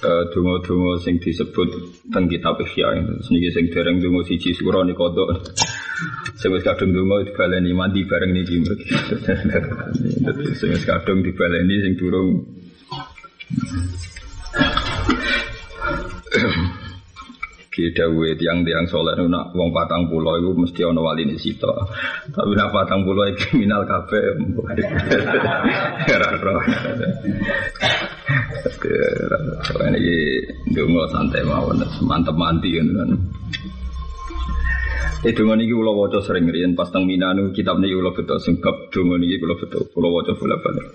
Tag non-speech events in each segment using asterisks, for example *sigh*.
uh, dungo-dungo sing disebut teng kitab Ihya niki sing dereng dungo siji sura ni kodok. Sing wis kadung dungo dibaleni mandi bareng niki. Sing wis kadung dibaleni sing durung. Kita dawe tiang-tiang soleh nak wong patang pulau itu mesti ono wali ini sito. Tapi nak patang pulau *laughs* itu kriminal kafe. Raro. Ini dungo santai mawon, mantep manti kan. Eh dungo niki kula waca sering riyen pas teng Minanu kitab niki kula betul sing bab dungo niki kula betul kula waca bolak-balik.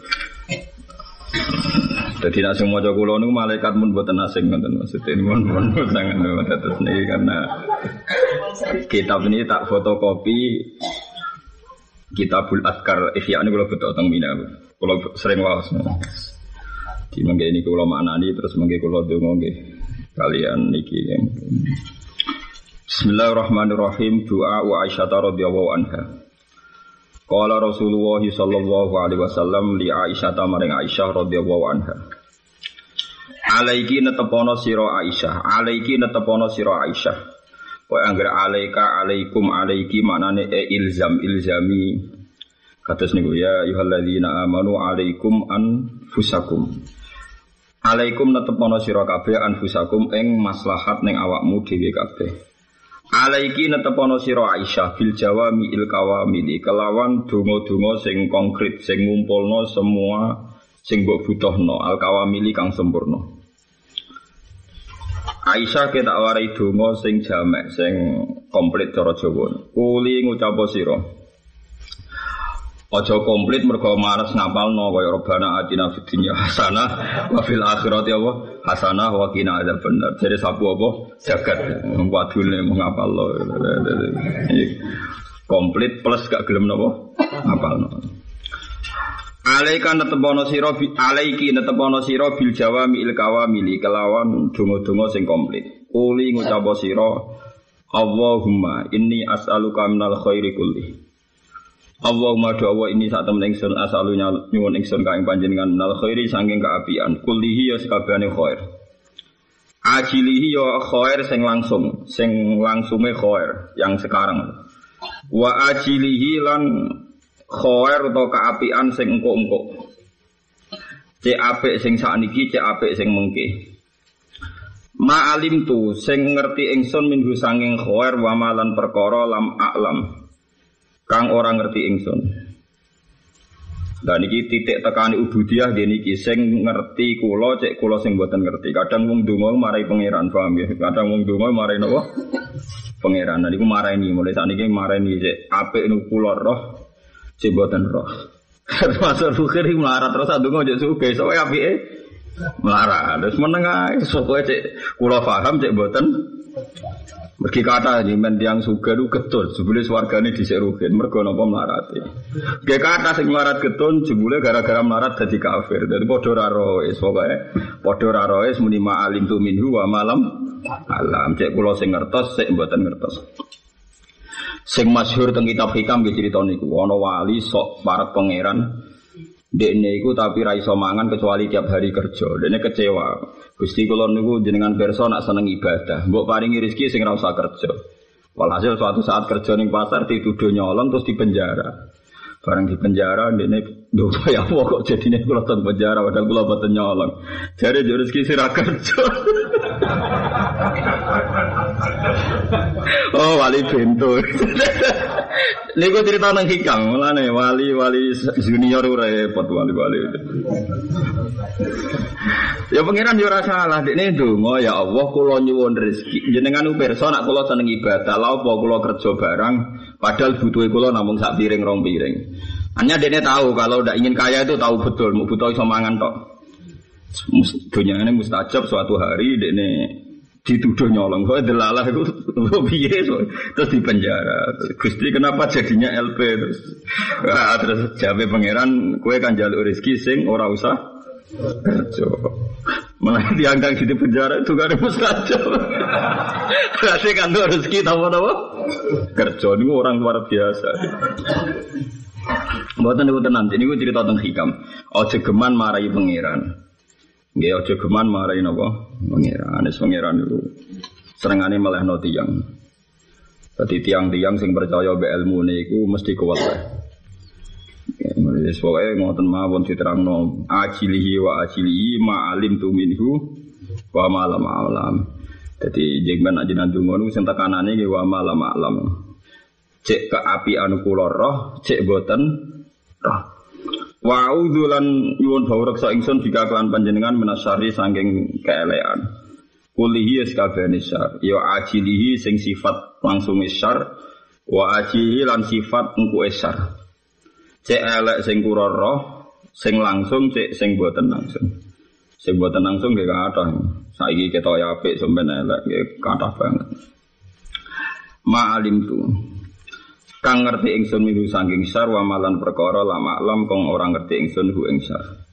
Jadi nak semua maca kula niku malaikat mun boten asing ngoten maksudnya mun mun sangat terus niki karena kitab ini tak fotokopi Kitabul Adkar Ihya ini kalau betul teng Mina. Kalau sering wawas. Di mangga ini kalau maknani terus mangga kalau dongo nggih kalian niki. Bismillahirrahmanirrahim. Doa wa Aisyah radhiyallahu anha. Qala Rasulullah sallallahu alaihi wasallam li Aisyah maring Aisyah radhiyallahu anha. Alaiki netepono sira Aisyah, alaiki netepono sira Aisyah. Wa anggere alaika alaikum alaiki maknane e ilzam ilzami. Kados niku ya ayyuhalladzina amanu alaikum anfusakum. Alaikum netepono sira kabeh anfusakum ing maslahat ning awakmu dhewe kabeh. Alaiki netepono sira Aisyah bil jawami il kawamili kelawan donga-donga sing konkret sing ngumpulno semua sing mbok butuhno al kawamili kang sempurna. Aisyah kita warai donga sing jamek sing komplit cara Jawa. Kuli ngucap sira. Aja komplit mergo mares ngapalno kaya robana atina fid dunya hasanah wa fil akhirati apa hasanah wa qina adzabannar. Jadi sapu apa jagat wadune mau ngapalno. Komplit plus gak gelem napa ngapalno. Alaika netepono sira alaiki netepono sira bil jawami il kawamili kelawan donga-donga sing komplit. Uli ngucap sira Allahumma inni as'aluka minal khairi kulli. Allahumma doa ini saat temen ingsun asalunya nyuwun ingsun kaing panjenengan. Nal khairi sanging keapian. Kulihi ya sekabehane khair. Ajilihi ya khair sing langsung sing langsunge khair yang sekarang. Wa ajilihi lan khair atau keapian sing engko-engko cek apik sing sakniki cek apik sing mengke. Ma'alim tu sing ngerti ingsun minhu sanging khair wa malan perkara lam a'lam kang ora ngerti ingsun. Dan iki titik tekani ubudiyah gini iki sing ngerti kula cek kula sing mboten ngerti. Kadang wong donga marai pangeran, paham ya? Kadang wong donga marai napa? Pangeran. Dan iku marani mulai saat ini marani cek apik nu kula roh cek mboten roh. *laughs* Termasuk fikir melarat terus adungo cek suge, soalnya apike melarat. Terus menengah sokoe cek kula paham cek mboten Mergi kata men tiang suga itu getun, jebule swargane dhisik rugen, mergo napa melarati. Ge kata sing melarat getun jebule gara-gara melarat dadi kafir. Dadi padha ora roes pokoke padha ora roes muni ma'alim tu minhu wa malam alam. Cek kula sing ngertos, sik mboten ngertos. Sing masyhur teng kitab hikam nggih crita ana wali sok para pangeran Dekne iku tapi ra iso mangan kecuali tiap hari kerja. Dekne kecewa. Gusti kula niku jenengan pirsa nak seneng ibadah. Mbok paringi rezeki sing ra usah kerja. Walhasil suatu saat kerja ning pasar dituduh nyolong terus dipenjara. Barang di penjara dekne lho ya apa kok jadine kula teng penjara padahal kula boten nyolong. Jare yo rezeki sira kerja. *laughs* oh wali bentuk. *laughs* Niku cerita nang hikam, mulane wali-wali junior repot wali-wali. *laughs* ya pangeran yo ora salah, dekne ndonga ya Allah kula nyuwun rezeki. Jenengan pirsa nak kula seneng ibadah, lha apa kula kerja barang padahal butuhe kula namung sak piring rong piring. Hanya dekne tahu kalau ndak ingin kaya itu tahu betul, mau butuh iso mangan tok. Dunia ini mustajab suatu hari ini dituduh nyolong. Kok delalah itu piye terus di penjara. Gusti kenapa jadinya LP terus nah, terus jabe pangeran kue kan jalur rezeki sing ora usah kerja. Malah diangkat di penjara itu gak ada mustajab. Berarti kan rezeki tahu apa? Kerja ini orang luar biasa. Buatan itu tenang, ini gue cerita tentang hikam. Ojo geman marahi pangeran. Nggih aja geman marahi napa pangeran. Anis pangeran itu serengane malah no tiyang. Dadi tiang-tiang sing percaya be ilmu niku mesti kuat wae. Wis pokoke ngoten mawon diterangno ajilihi wa ajilihi ma alim tu minhu wa ma lam alam. Dadi jengben ajenan donga niku sing tekanane wa ma lam alam. Cek ke api anu kula roh, cek boten roh. Wa lan nyuwun bau reksa ingsun jika kelan panjenengan menasari sangking keelean. Kulihi eskabeni syar. Ya ajilihi sing sifat langsung isyar. Wa ajilihi lan sifat engku isyar. Cek elek sing kurara, sing langsung cek sing boten langsung. Sing boten langsung nggih kathah. Saiki ketok apik sampeyan elek nggih kathah banget. Ma'alim tu kang ngerti ingsun milu saking syar wa malan perkara lama alam kong orang ngerti ingsun hu ing syar.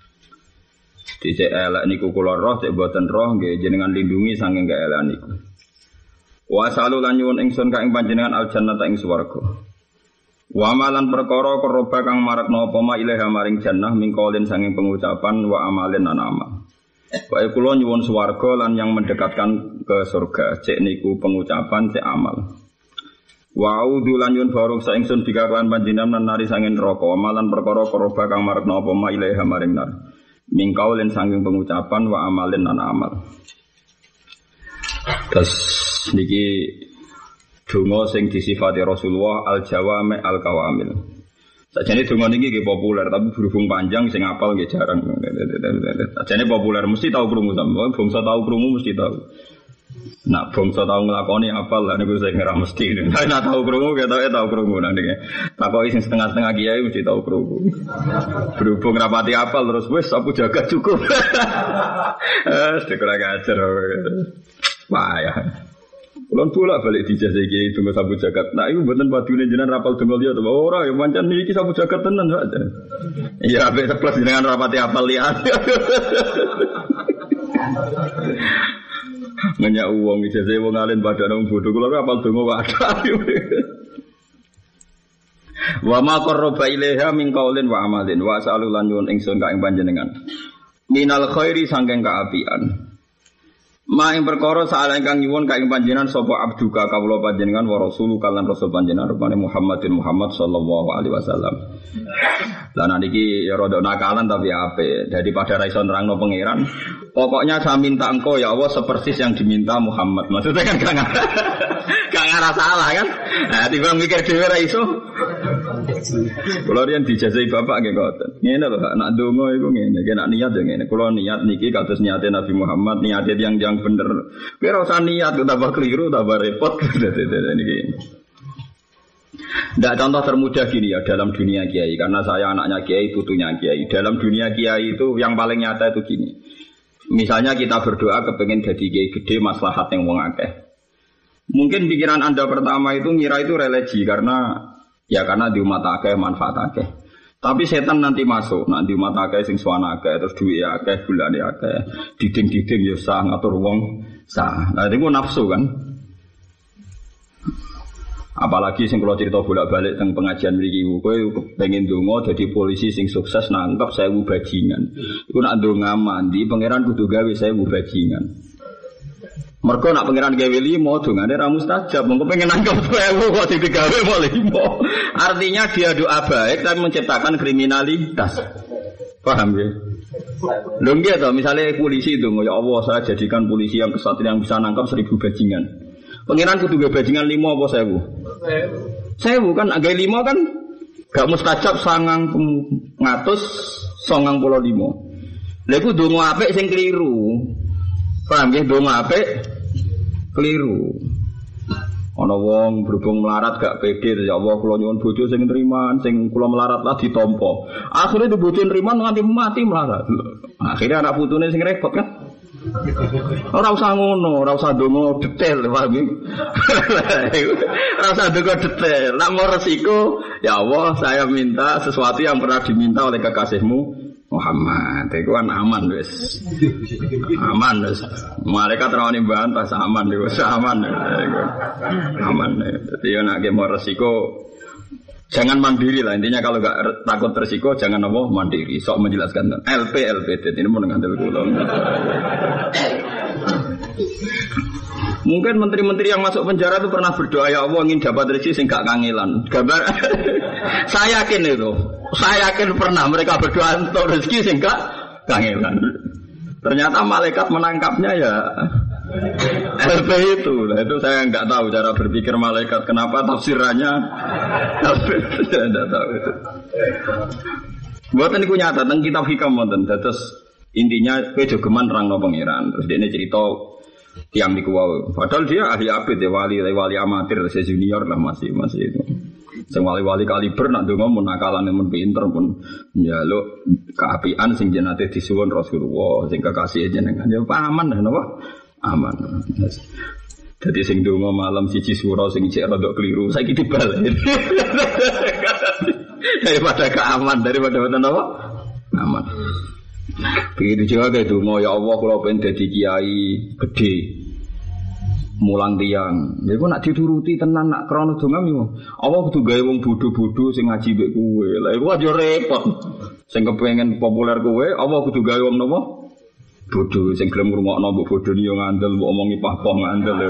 Dicek elek niku kula roh cek boten roh nggih jenengan lindungi saking elek niku. Wa salu lan nyuwun ingsun ka ing panjenengan al jannata ing swarga. Wa malan perkara koroba kang marakno apa ma ilaha maring jannah mingkolin saking pengucapan wa amalin lan amal. Wae kula nyuwun swarga lan yang mendekatkan ke surga. Cek niku pengucapan cek amal Wa a'udzu lan yun baruk sa ingsun bika kan panjenengan nari sangin neraka amalan perkara koroba kang marekna apa ma ilaiha maring nar. Mingkau len sanging pengucapan wa amalin lan amal. Terus niki donga sing disifati Rasulullah al jawame al kawamil. Sajane donga niki nggih populer tapi berhubung panjang sing apal nggih jarang. Sajane populer mesti tahu krungu sampeyan, bangsa tahu krungu mesti tahu. Nak bangsa tahu ngelakoni apal lah niku saya ngira mesti. *laughs* Tapi nak tahu krungu kita ya tahu krungu nanti. Takoki sing setengah-setengah kiai mesti tahu krungu. *laughs* Berhubung rapati apal terus wes aku jaga cukup. *laughs* Eh, kurang ajar. Wah ya. Kulon pula balik di jasa iki tunggu sabu jagat. Nah, iku mboten padune jenengan rapal tunggal dia tuh. Ora ya pancen niki sabu jagat tenan saja. Iya, ape plus jenengan rapati apal lihat. Nanya uang ijazah wong alim pada nang bodoh kula apal donga wadah. Wa ma qarraba ilaiha min qaulin wa amalin wa salu lan nyuwun ingsun ka ing panjenengan. Minal khairi sangking kaapian. Ma ing perkara saala ingkang nyuwun ka ing panjenengan sapa abduka kawula panjenengan wa rasulu kalan rasul panjenengan rupane Muhammadin Muhammad sallallahu alaihi wasallam. Lah niki ya rada nakalan tapi ape. Daripada ra iso nerangno pangeran, pokoknya saya minta engkau ya Allah sepersis yang diminta Muhammad. Maksudnya kan gak *laughs* gak salah kan? Nah, tiba mikir dhewe ra iso. Kulo riyen dijazai bapak nggih ngoten. Ngene lho, nak donga iku ngene, nak niat ya ngene. Kulo niat niki kados niate Nabi Muhammad, niate yang yang bener. Ora usah niat tambah keliru, tambah repot. *laughs* Tidak contoh termudah gini ya dalam dunia kiai karena saya anaknya kiai putunya kiai dalam dunia kiai itu yang paling nyata itu gini misalnya kita berdoa kepengen jadi kiai gede maslahat yang wong akeh mungkin pikiran anda pertama itu ngira itu religi karena ya karena di umat akeh manfaat akeh tapi setan nanti masuk, nanti umat akeh sing suwana akeh, terus duit akeh, bulan akeh, diding-diding ya sah, ngatur wong sah. Nah itu nafsu kan. Apalagi sing kalau cerita bolak-balik tentang pengajian mriki kowe pengen donga jadi polisi sing sukses nangkep saya bajingan. Iku nak donga mandi pangeran kudu gawe saya bajingan. Mereka nak pangeran gawe limo dongane ra mustajab. Mengko pengen nangkep sewu kok digawe mau limo. Artinya dia doa baik tapi menciptakan kriminalitas. Paham ya? Lho nggih to, misalnya polisi itu, ya Allah saya jadikan polisi yang kesatria yang bisa nangkap seribu bajingan. Pengiran kudu gue bajingan lima apa sewu? Sewu kan agak lima kan gak mustajab sangang ngatus songang pulau lima. Lalu dongo apik sing keliru. Paham ya dongo apik keliru. Ana wong berhubung melarat gak pede ya Allah kula nyuwun bojo sing nriman sing kula melarat lah ditampa. Akhire di bojo nriman nganti mati melarat. Akhirnya anak putune sing repot kan. Ora usah ngono, ora usah ndonga detail, paham ya? *laughs* Ora usah ndonga detail. Nak mau resiko, ya Allah, saya minta sesuatu yang pernah diminta oleh kekasihmu Muhammad. Itu kan aman wis. Aman wis. Malaikat rawani bantah aman wis aman. Aman. Jadi ya nak mau resiko Jangan mandiri lah intinya kalau nggak takut resiko jangan apa mandiri. Sok menjelaskan LP LP ini mau dengan pulau. Mungkin menteri-menteri yang masuk penjara itu pernah berdoa ya Allah ingin dapat rezeki sing gak kangelan. Gambar *laughs* saya yakin itu. Saya yakin pernah mereka berdoa untuk rezeki sing gak kangelan. Ternyata malaikat menangkapnya ya *laughs* LP itu, nah itu saya nggak tahu cara berpikir malaikat. Kenapa tafsirannya saya *laughs* nggak tahu itu. Buatan itu nyata tentang kitab hikam wonten. Terus intinya kue jogeman terang no pangeran. Terus dia ini cerita tiang di kuwau. Padahal dia ahli abid ya wali wali amatir, saya junior lah masih masih itu. Sing wali-wali kaliber nak donga mun nakalane mun pinter pun lo keapian sing jenate disuwun Rasulullah sing kekasih jenengan ya paman napa aman. Jadi sing donga malam siji surau sing cek rada keliru, saiki dibalik. *laughs* daripada keaman, daripada apa? Aman. Begitu juga kayak donga ya Allah kalau pengen jadi kiai gede mulang tiang. Ya nak dituruti tenan nak krono donga yo. Allah kudu gawe wong bodho-bodho sing ngaji mbek kowe. Lah iku aja repot. Sing kepengen populer kowe, Allah kudu gawe wong napa? bodoh sing gelem ngrungokno mbok bodho yo ngandel mbok omongi pahpoh ngandel ya.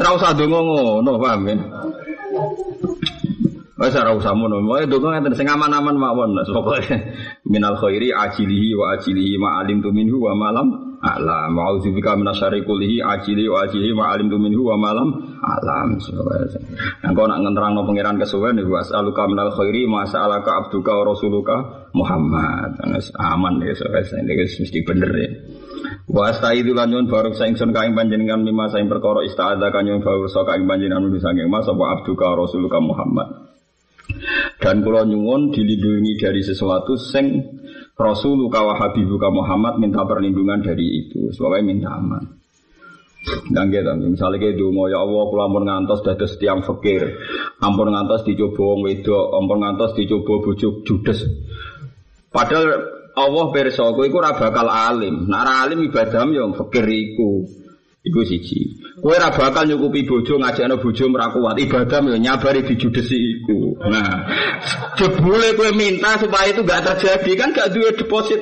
Ora usah donga ngono, paham ya? Wes ora usah ngono. Wae donga ngeten sing aman-aman mawon. Pokoke *laughs* minal khairi ajilihi wa ajilihi ma alim tu minhu wa malam alam wa audzubika minasyari kullihi ajili wa ajili ma alim minhu wa malam alam Nang kau nak ngenterangno pangeran kesuwen niku as'aluka minal khairi ma sa'alaka abduka wa rasuluka Muhammad. Aman ya wis mesti bener ya. Wa astaidu lan nyuwun baruk saingsun kaing panjenengan mimma saing perkara istaadza kan nyuwun baruk sa kaing panjenengan mimma saking mas apa abduka rasuluka Muhammad. Dan kula nyuwun dilindungi dari sesuatu sing Rasulullah wa Habibuka Muhammad minta perlindungan dari itu. Sebabnya minta aman. Dan gitu, misalnya kayak mau ya Allah, kalau ampun ngantos dados tiang fakir, ampun ngantos dicoba wong wedok, ampun ngantos dicoba bujuk judes. Padahal Allah perso, kowe iku bakal alim. Nah alim ibadah yang fakir iku. Iku siji. Kowe ora bakal nyukupi bojo ngajakno bojo ora kuat. Ibadah yo nyabari dijudesi iku. Nah, jebule kowe minta supaya itu gak terjadi kan gak duwe deposit.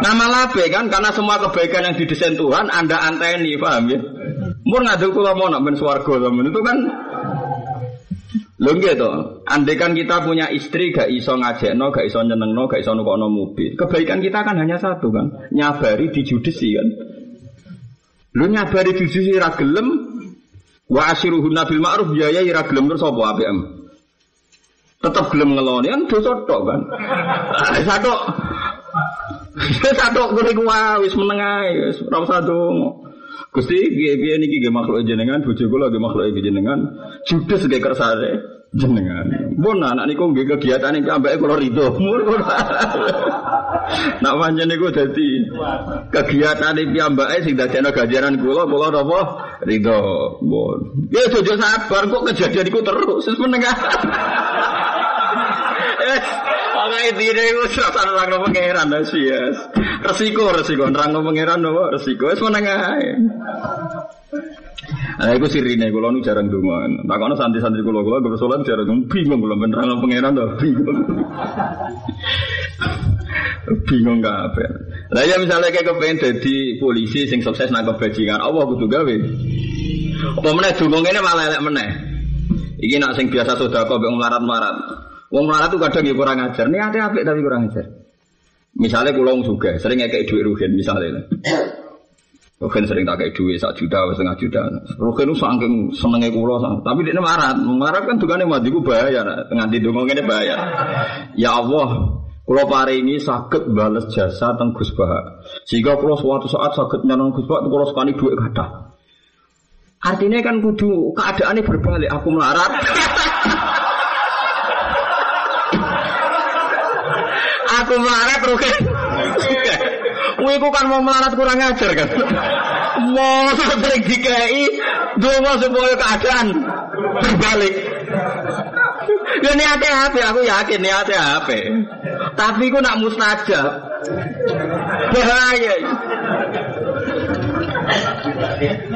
Nama labe kan karena semua kebaikan yang didesain Tuhan Anda anteni, paham ya? Mun ngadu kula mau nak ben swarga itu kan Lho nggih to, andai kan kita punya istri gak iso ngajakno, gak iso nyenengno, gak iso nukokno mobil. Kebaikan kita kan hanya satu kan, nyabari dijudesi kan. Lu nyabari sisi ra gelem wa asyiruhun nabil ma'ruf biaya ira gelem terus apa APM? Tetap gelem ngeloni kan dosa tok kan. Satu satu kuwi ku wis meneng ae wis ora usah dongo. Gusti piye-piye niki nggih makhluk jenengan bojo kula nggih makhluk jenengan judes nggih kersane jenengan. Pun anak niku nggih kegiatan iki ambek kula rido. Nak pancen niku dadi kegiatan iki ambake sing dadekno ganjaran kula kula napa rido. Pun. Ya jojo sabar kok kejadian iku terus wis menengah. Oke, intine iku serasa nerangno pangeran yes. Resiko resiko nerangno pangeran nopo resiko wis menengah. Nah, itu sirine kula nu jarang donga. Takono santri-santri kula kula gue salat jarang bingung kula beneran pangeran to bingung. *laughs* bingung apa? Lah ya misalnya kayak kepengen jadi polisi sing sukses nangkep bajingan, Allah kudu gawe. Apa meneh donga ngene malah elek meneh. Iki nak sing biasa sedekah mbek melarat-melarat. Wong melarat tuh kadang ya kurang ajar. Nih ada apik tapi kurang ajar. Misalnya kula wong sugih, sering dhuwit rugen misalnya. Rukin sering tak kayak duit satu juta, setengah juta. Rukin itu saking senengnya kulo, tapi dia marah. Marah kan tukangnya mati ku bayar, nganti dongeng ini bayar. Ya Allah, kulo ini sakit balas jasa tentang Gus Bah. Sehingga kulo suatu saat sakit nyanong Gus Bah, kulo sekali duit kata. Artinya kan kudu keadaannya berbalik. Aku melarat. *laughs* aku melarat Rukin. Wih, kan mau melarat kurang ajar kan? Mau sering dikai, dongo supaya keadaan berbalik. Ya niatnya apa? Aku yakin niatnya apa? Tapi aku nak mustajab. Bahaya.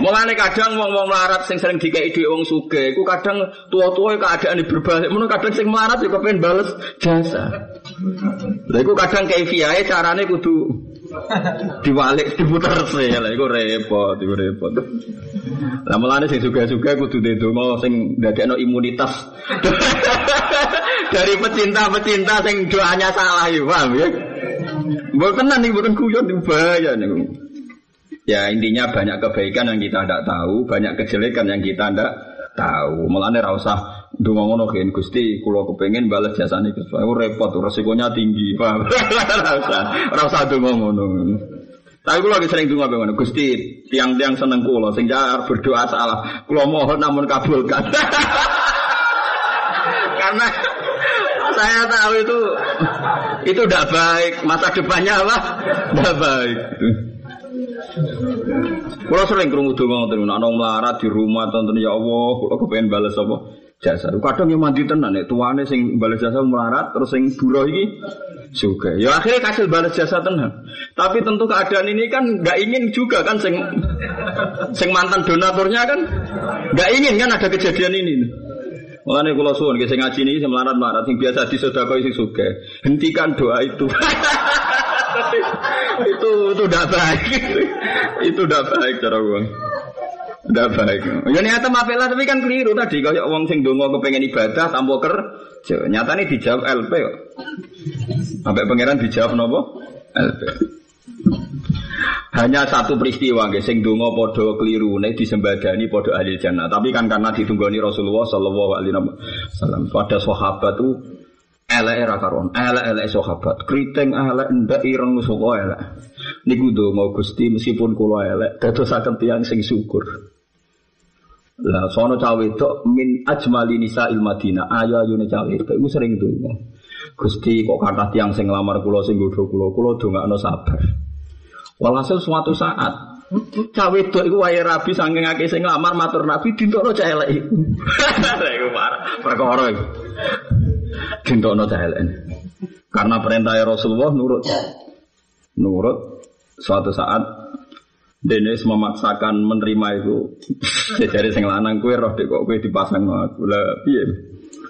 Mulane kadang wong-wong melarat sing sering dikei dhuwit wong sugih, iku kadang tua-tua keadaan berbalik, mun kadang sing melarat juga pengen bales jasa. Lha iku kadang kaifiahe carane kudu diwalik diputer sih lah iku repot iku repot lah mulane sing juga-juga kudu ndonga sing ndadekno imunitas *laughs* dari pecinta-pecinta sing doanya salah ya paham ya Mboten tenan iki mboten guyon niku. Ya intinya banyak kebaikan yang kita tidak tahu, banyak kejelekan yang kita tidak tahu. Mulane ra donga ngono kan Gusti kula kepengin balas jasane Gusti. Aku repot resikonya tinggi, Pak. *laughs* Ra usah ngono. Tapi kula lagi sering donga ngono. Gusti, tiang-tiang seneng kula sing jar berdoa salah. Kula mohon namun kabulkan. *laughs* Karena saya tahu itu itu tidak baik masa depannya apa tidak baik kalau sering kerungu donga ngoten ana melarat di rumah tonton ya Allah, kula kepengen balas apa? Jasa. Kadang yang mandi tenan nek tuane sing balas jasa melarat terus sing buruh iki juga. Ya akhirnya kasih balas jasa tenan. Tapi tentu keadaan ini kan nggak ingin juga kan sing sing mantan donaturnya kan nggak ingin kan ada kejadian ini. Mulane kula suwun sing ngaji ini sing melarat-melarat sing biasa disedekah sing sugih. Hentikan doa itu. *laughs* itu itu udah baik. *laughs* itu udah baik cara gua. Udah baik. Ya niat mapela tapi kan keliru tadi kalau wong sing donga kepengen ibadah tanpa kerja. Nyatane dijawab LP. Sampai pangeran dijawab nopo? LP. Hanya satu peristiwa guys, sing donga padha keliru nek disembadani padha ahli jannah. Tapi kan karena ditunggoni Rasulullah sallallahu alaihi wasallam pada sahabat tuh elek era karon, elek elek sahabat, keriting elek ndak ireng saka elek. Niku donga Gusti meskipun kula elek, dadosaken tiyang sing syukur. Lah sono cawe wedok min ajmali nisa il Madinah. Ayo ayune cawe wedok iku sering donga. Gusti kok kathah tiyang sing nglamar kula sing godho kula, kula dongakno sabar. Walhasil suatu saat cawe wedok iku wae rabi saking akeh sing nglamar matur Nabi dintokno cah elek iku. *laughs* Iku perkara iku. Dintokno cah elek. Karena perintah Rasulullah nurut. Nurut suatu saat Dennis memaksakan menerima itu. *laughs* Jadi sing lanang kue roh dek kok kue dipasang no aku lah piye.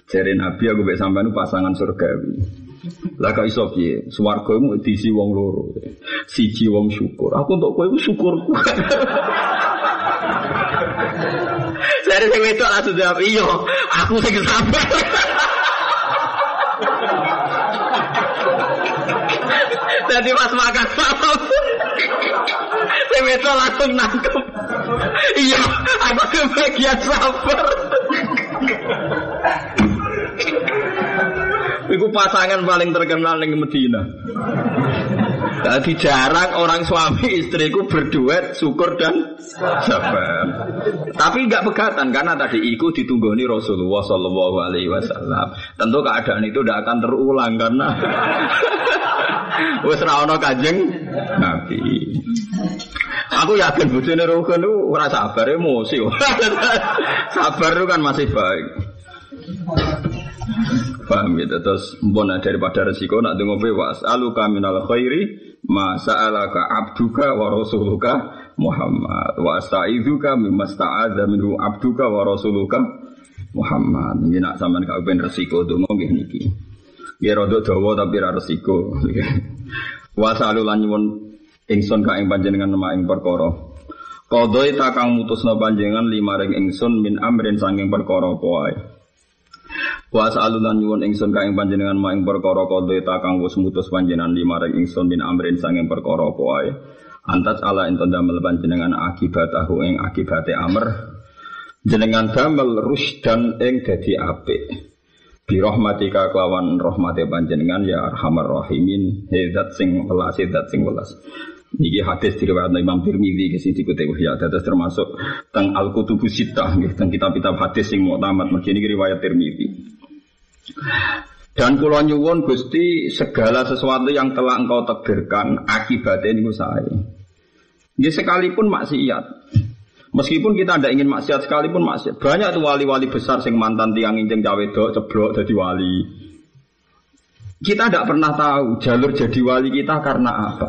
Jadi Nabi aku mbek sampean pasangan surgawi. Lah kok iso piye? Swarga mu diisi wong loro. Siji wong syukur. Aku untuk kowe syukurku. *laughs* Saya sing wedok langsung jawab, "Iya, aku sing sabar." *laughs* Jadi pas makan malam Saya langsung nangkep Iya Aku kebagian sabar Itu pasangan paling terkenal di Medina jadi jarang orang suami istriku berduet syukur dan sabar. Tapi nggak pegatan karena tadi ikut ditunggoni Rasulullah Shallallahu Alaihi Wasallam. Tentu keadaan itu tidak akan terulang karena *laughs* wes rawono kajeng Nabi. Aku yakin bujune rukun itu ora sabar emosi. *laughs* sabar itu kan masih baik. Paham gitu terus mbona daripada resiko nak dengo bewas alu kaminal khairi ma sa'alaka abduka wa rasuluka Muhammad wa astaizuka mimma sta'adza minhu abduka wa rasuluka Muhammad. Ini nak sampean gak ben resiko donga nggih niki. Ya rada dawa tapi ra resiko. *laughs* Wa salu lan nyuwun ingsun ka ing panjenengan nama ing perkara. Qadoi takang mutusna panjenengan lima ring ingsun min amrin sanging perkara apa wae. Wa sa'alulan nyuwun ingsun ka ing panjenengan ma ing perkara kodhe ta kang wis mutus panjenengan limareng ingsun min amrin sanging perkara apa wae. Antas ala ento damel panjenengan akibatahu ing akibate amr. Jenengan damel rusdan ing dadi apik. Bi rahmatika kelawan rahmate panjenengan ya arhamar rahimin. Hezat sing welas, hezat sing welas. Niki hadis diriwayatkan Imam Tirmidzi ke sini kutip ya terus termasuk teng Al Kutubu Sittah nggih teng kitab-kitab hadis sing muktamad mesti niki riwayat Tirmidzi. Dan kulo nyuwun Gusti segala sesuatu yang telah engkau takdirkan akibatnya ini saya. Dia sekalipun maksiat. Meskipun kita tidak ingin maksiat sekalipun maksiat. Banyak tuh wali-wali besar sing mantan tiang injeng cawe dok ceblok jadi wali. Kita tidak pernah tahu jalur jadi wali kita karena apa.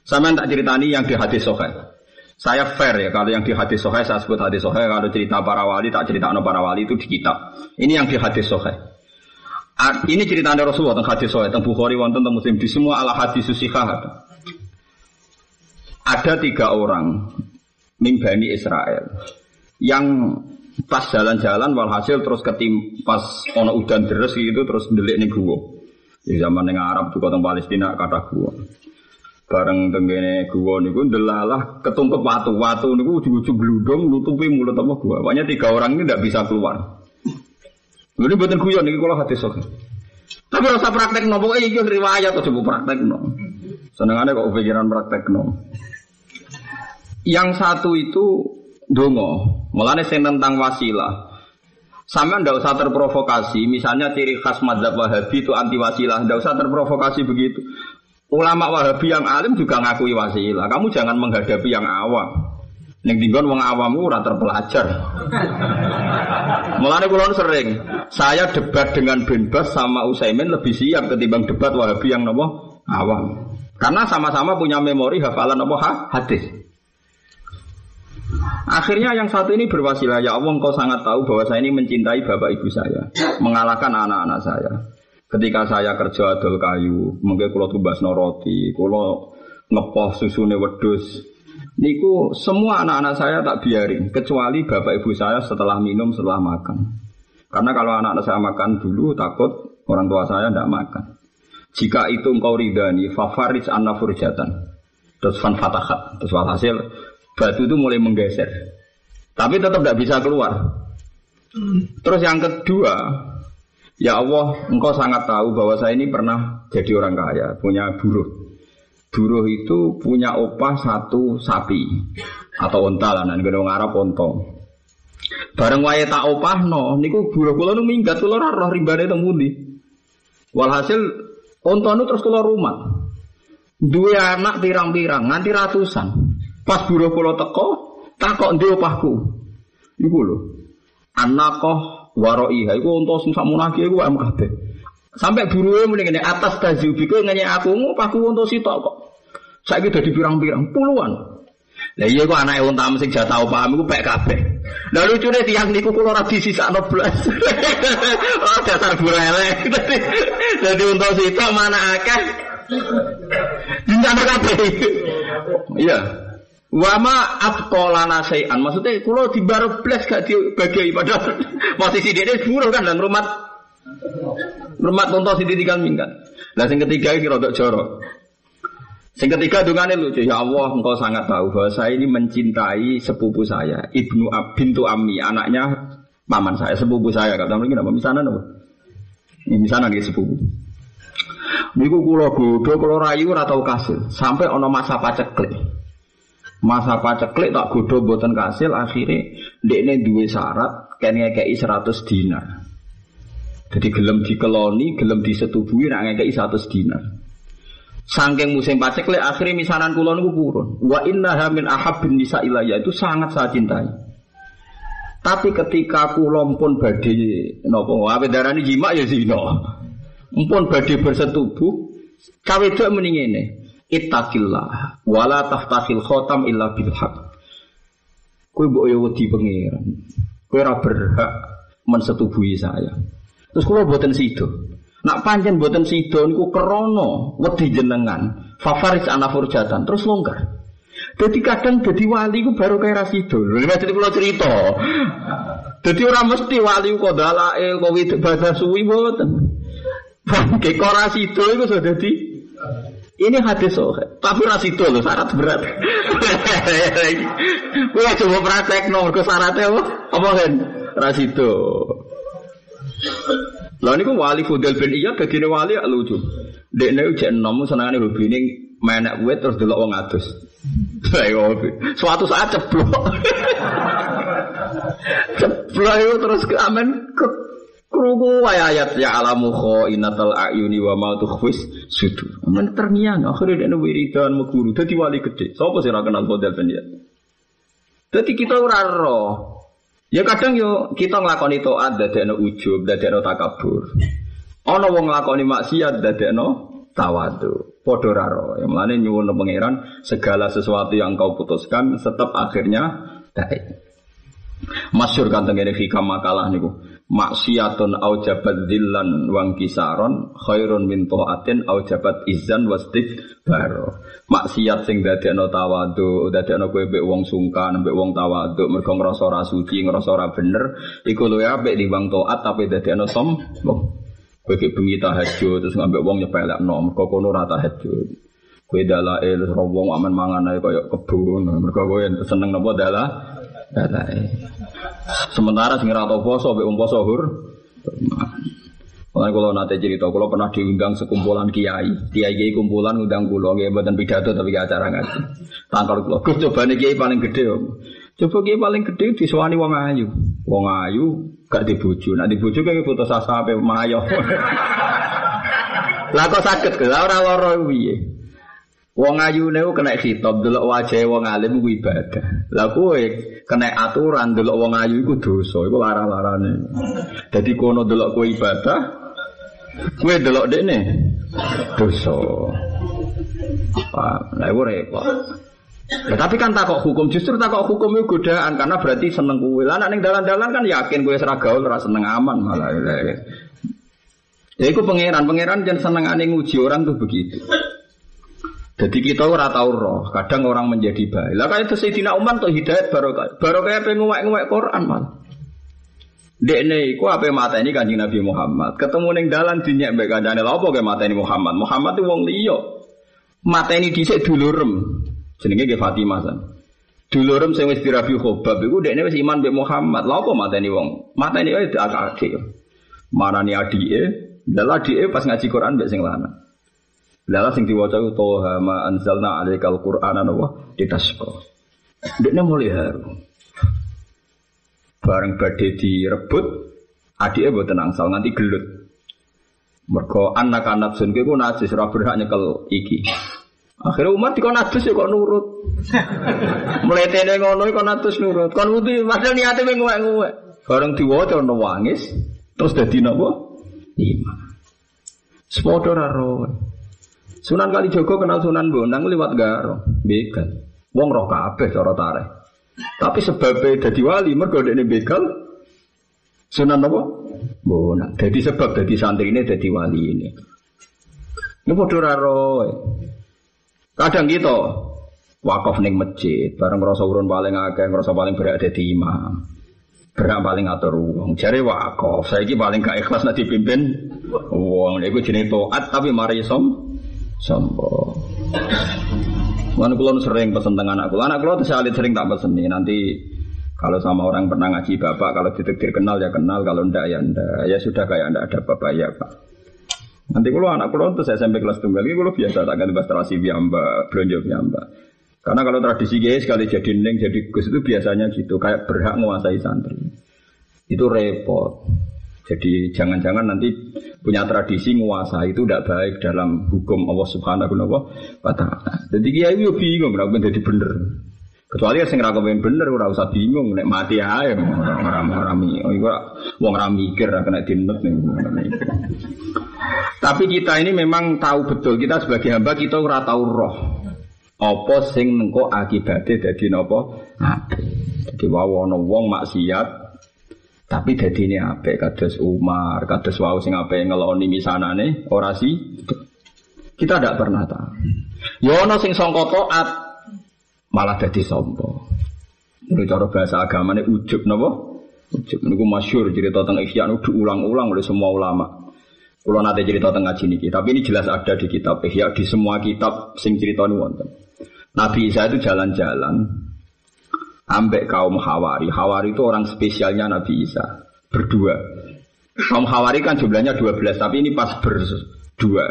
Sama tak ceritani yang di hadis sohail. Saya fair ya kalau yang di hadis sohail saya sebut hadis sohail. Kalau cerita para wali tak cerita para wali itu di kitab. Ini yang di hadis sohail. Ini cerita dari Rasulullah tentang hadis soal tentang Bukhari, wonten tentang Muslim di semua ala hadis susikah ada tiga orang mimbani Israel yang pas jalan-jalan walhasil terus ketim pas ono udan deres gitu terus delik nih gua di zaman yang Arab juga tentang Palestina kata gua bareng tenggene gua niku delalah ketungkep watu watu niku ujung-ujung gludung nutupi mulut apa gua banyak tiga orang ini tidak bisa keluar ini buatan guyon ini kalau hati sok. Tapi rasa praktek nopo eh iki riwayat atau coba praktek no. Senengannya kok pikiran praktek no. Yang satu itu dongo, mulane sing tentang wasilah. Sama ndak usah terprovokasi, misalnya ciri khas madzhab Wahabi itu anti wasilah, ndak usah terprovokasi begitu. Ulama Wahabi yang alim juga ngakui wasilah. Kamu jangan menghadapi yang awam. Ning dinggon wong awamu ora terpelajar. Mulane kula sering, saya debat dengan Benbas sama Usaimin lebih siap ketimbang debat Wahabi yang nopo awam. Karena sama-sama punya memori hafalan nopo ha? hadis. Akhirnya yang satu ini berwasilah, ya Allah engkau sangat tahu bahwa saya ini mencintai bapak ibu saya, mengalahkan anak-anak saya. Ketika saya kerja adol kayu, mungkin kalau tumbas noroti, kalau ngepoh susune wedus, Niku semua anak-anak saya tak biarin, kecuali bapak ibu saya setelah minum, setelah makan. Karena kalau anak-anak saya makan dulu, takut orang tua saya tidak makan. Jika itu engkau ridani, favaris anna furjatan. Terus fan fatahat. Terus hasil batu itu mulai menggeser. Tapi tetap tidak bisa keluar. Terus yang kedua, ya Allah, engkau sangat tahu bahwa saya ini pernah jadi orang kaya, punya buruh. Buruh itu punya opah satu sapi atau onta lah, nanti gedung Arab onto. Bareng wae tak opah no, niku buruh kula nu minggat kula ora roh rimbane teng. Walhasil onto nu terus kula rumah. Dua anak pirang-pirang nganti ratusan. Pas buruh kula teko, takok ndi opahku. Iku lho. Anakoh waroiha iku onto sing sakmunake iku am kabeh. Sampai buruwe mending ini atas tazubiku nanya aku paku untuk sitok kok. Saya gitu di pirang-pirang puluhan. Lah iya kok anake unta sing jatah paham iku pek kabeh. Lah lucune tiyang niku kula ora disisakno blas. *laughs* oh dasar burele. *laughs* Dadi untuk sitok mana akeh. Dincana kabeh. Iya. Wama atqolana sayan. Maksudnya kula di baro blas gak dibagi padahal *laughs* posisi dia buruh kan dan rumah Rumah tonton sini tiga minggat. Nah, yang ketiga ini rodok jorok. Yang ketiga dungane lucu. Ya Allah, engkau sangat tahu bahwa saya ini mencintai sepupu saya, ibnu bintu Ami, anaknya paman saya, sepupu saya. Kata mereka apa? Misalnya apa? Ini misalnya nih sepupu. Niku kulo godo, kulo rayu atau kasil, sampai ono masa paceklik. Masa paceklik tak godo buatan kasil, akhirnya ini dua syarat, kayaknya kayak 100 dinar. Jadi gelem dikeloni, gelem disetubuhi nak ngekei satu dinar. Sangking musim pacek le akhirnya misanan kulon itu kurun. Wa inna hamin bin nisa ilayah itu sangat saya cintai. Tapi ketika kulon pun badai nopo ape darani jima ya zina. Pun badai bersetubuh, cawe itu mendingin Ittaqillah wala taftakhil khotam illa bil haq. Kowe mbok yo wedi pangeran. Kowe ora berhak mensetubuhi saya. Terus kalau buatan sido. Nak panjen buatan sido niku kerono wedi jenengan. Favorit anak furjatan terus longgar. Jadi kadang jadi wali ku baru kayak rasido. Ini jadi pulau cerita. Jadi orang mesti wali kok dalail kok wid bahasa suwi buatan. Bangke kok itu sudah jadi. Ini hadis oh, tapi rasido loh syarat berat. *laughs* Gue coba praktek nomor ke syaratnya apa? Apa kan? Rasido. Lah niku wali Fudel bin Iyad dadi wali ya lucu. Dekne jek enom senengane hobine menek wit terus delok wong adus. Suatu saat ceblok. *laughs* ceblok itu terus amen Krungu ayat ya alamu inatal ayuni wa ma tukhfis sudur. Men terngiang dia wiridan meguru dadi wali gede. Sapa sih kenal model ben ya? Dadi kita ora roh. Ya kadang yo kita nglakoni taat dadekno ujub, dadekno takabur. Ana wong nglakoni maksiat dadekno tawadu. Padha ora roh. Ya mlane nyuwun pangeran segala sesuatu yang kau putuskan tetap akhirnya baik. Masyur kan tengene hikam makalah niku maksiatun aujabat dillan wang kisaron khairun min taatin aujabat izan wastik baro maksiat sing dadekno tawadu dadekno kowe mbek wong sungkan mbek wong tawadu mergo ngrasa ora suci ngrasa ora bener iku luwih apik wong taat tapi dadekno sombong. Kowe ki bengi tahajud terus ngambek wong nyepelekno mergo kono ora tahajud. Kowe dalail wong aman mangan ae kaya kebun mergo kowe seneng napa dalah dalail Sementara sing ora tau poso mek poso hur. Mulai kalau nanti cerita, kalau pernah diundang sekumpulan kiai, kiai kiai kumpulan undang kulo, kiai buatan pidato tapi acara ngaji. Tangkal kulo, gus coba nih kiai paling gede om. Coba kiai paling gede di wong ayu, wong ayu gak dibuju, nak dibuju kayak foto sasa apa mayo. *laughs* Lah kok sakit ke, ora loro piye? Wong ayu niku kena khitab delok wajah wong alim ku ibadah. Lah kowe kena aturan delok wong ayu iku dosa, iku larang-larane. Dadi kono delok kowe ibadah, kowe delok dekne dosa. Pak, lah iku repot. Ya, tapi kan takok hukum, justru takok hukum itu godaan karena berarti seneng kue. Lah ning dalan-dalan kan yakin kue seragaul ora seneng aman malah. Ya iku pangeran, pangeran jangan seneng aneh nguji orang tuh begitu. Jadi kita ora tahu roh, kadang orang menjadi baik. Lah kayak Sayyidina Umar tuh hidayat barokah. Barokah apa nguwek-nguwek Quran mal. Dekne iku apa mata ini kanjeng Nabi Muhammad. Ketemu ning dalan dinyek mbek kancane lha apa ke mata ini Muhammad. Muhammad itu wong liya. Mata ini dhisik dulurem. Jenenge ge Fatimah san. Dulurem sing wis dirabi khobab iku dekne wis iman mbek Muhammad. Lha mata ini wong? Mata ini wae akak-akik. Marani adike, dalah adike pas ngaji Quran mbek sing lanang. Lala sing diwaca itu toha ma anzalna alaikal qur'ana nawa ditasqa. Dekne mulai haru. Bareng badhe direbut, adike mboten angsal nganti gelut. Mergo anak-anak sun ku najis ora berhak nyekel iki. Akhirnya umat dikon najis ya kok nurut. *laughs* Mulai tene ngono kok najis nurut. Kon wudu padahal niate mung nguwek-nguwek. Bareng diwaca nangis, terus dadi napa? Iman. Sepodo ra Sunan kali Joko kenal Sunan Bonang lewat Garo, begal. Wong roh kabeh cara tarik. Tapi sebabnya jadi wali mergo ini begal. Sunan apa? Bonang. Jadi sebab jadi santri ini jadi wali ini. Ini padha roh. Kadang gitu wakaf ning masjid, bareng ngrasa urun paling akeh, ngrasa paling berat dadi imam. Berak paling atur wong. Jare wakaf, saiki paling gak ikhlas nek dipimpin wong. Iku jenenge taat tapi mari som sombong. Mana kulon sering pesen tengah anak kulon, anak kulon saya sering tak pesen nih nanti kalau sama orang pernah ngaji bapak, kalau ditektir kenal ya kenal, kalau ndak ya ndak, ya sudah kayak ndak ada bapak ya pak. Nanti kalau anak kulon tuh saya sampai kelas tunggal, kalau biasa tak ganti terasi biamba, belanja biamba. Karena kalau tradisi gaya sekali jadi neng, jadi gus itu biasanya gitu, kayak berhak menguasai santri. Itu repot. Jadi jangan-jangan nanti punya tradisi nguasa itu tidak baik dalam hukum Allah Subhanahu wa taala. Jadi kiai yo bingung ora jadi bener. Kecuali sing ora kepen bener ora usah bingung nek mati ae ora ora oh iku wong ora mikir kena dinet ning Tapi kita ini memang tahu betul kita sebagai hamba kita ora tahu roh. Apa sing nengko akibatnya dadi napa? Jadi wawono wong maksiat tapi jadi ini apa? Kados Umar, kados wau sing apa ngeloni misanane orasi. Kita tidak pernah tahu. Yono ya sing songko toat malah jadi sompo. Ini cara bahasa agama ini ujub nopo. Ujub niku masyur cerita tentang Ihya diulang-ulang oleh semua ulama. Kalau nanti cerita tentang ngaji niki, tapi ini jelas ada di kitab Ihya di semua kitab sing cerita wonten. Nabi Isa itu jalan-jalan ambek kaum Hawari. Hawari itu orang spesialnya Nabi Isa. Berdua. Kaum Hawari kan jumlahnya 12, tapi ini pas berdua.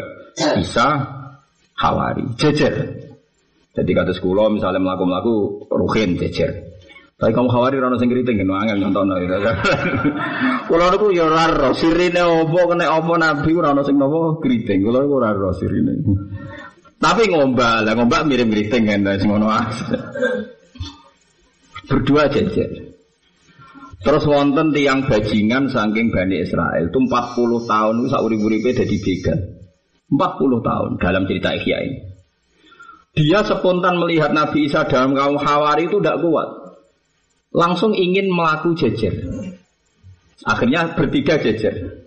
Isa, Hawari. Jejer. Jadi kata sekolah misalnya melaku-melaku ruhin jejer. Tapi kamu khawatir orang sing kriting kan angel nyontono. *laughs* Kulo niku ya ora ro sirine opo kena opo nabi ora sing napa kriting. Kulo niku ora ro sirine. Tapi ngombal, lah ngombal mirip kriting kan sing ngono Berdua jejer. Terus wonten tiang bajingan saking Bani Israel itu 40 tahun itu sauri-uripe jadi begal. 40 tahun dalam cerita Ihya ini. Dia spontan melihat Nabi Isa dalam kaum Hawari itu tidak kuat. Langsung ingin melaku jejer. Akhirnya bertiga jejer.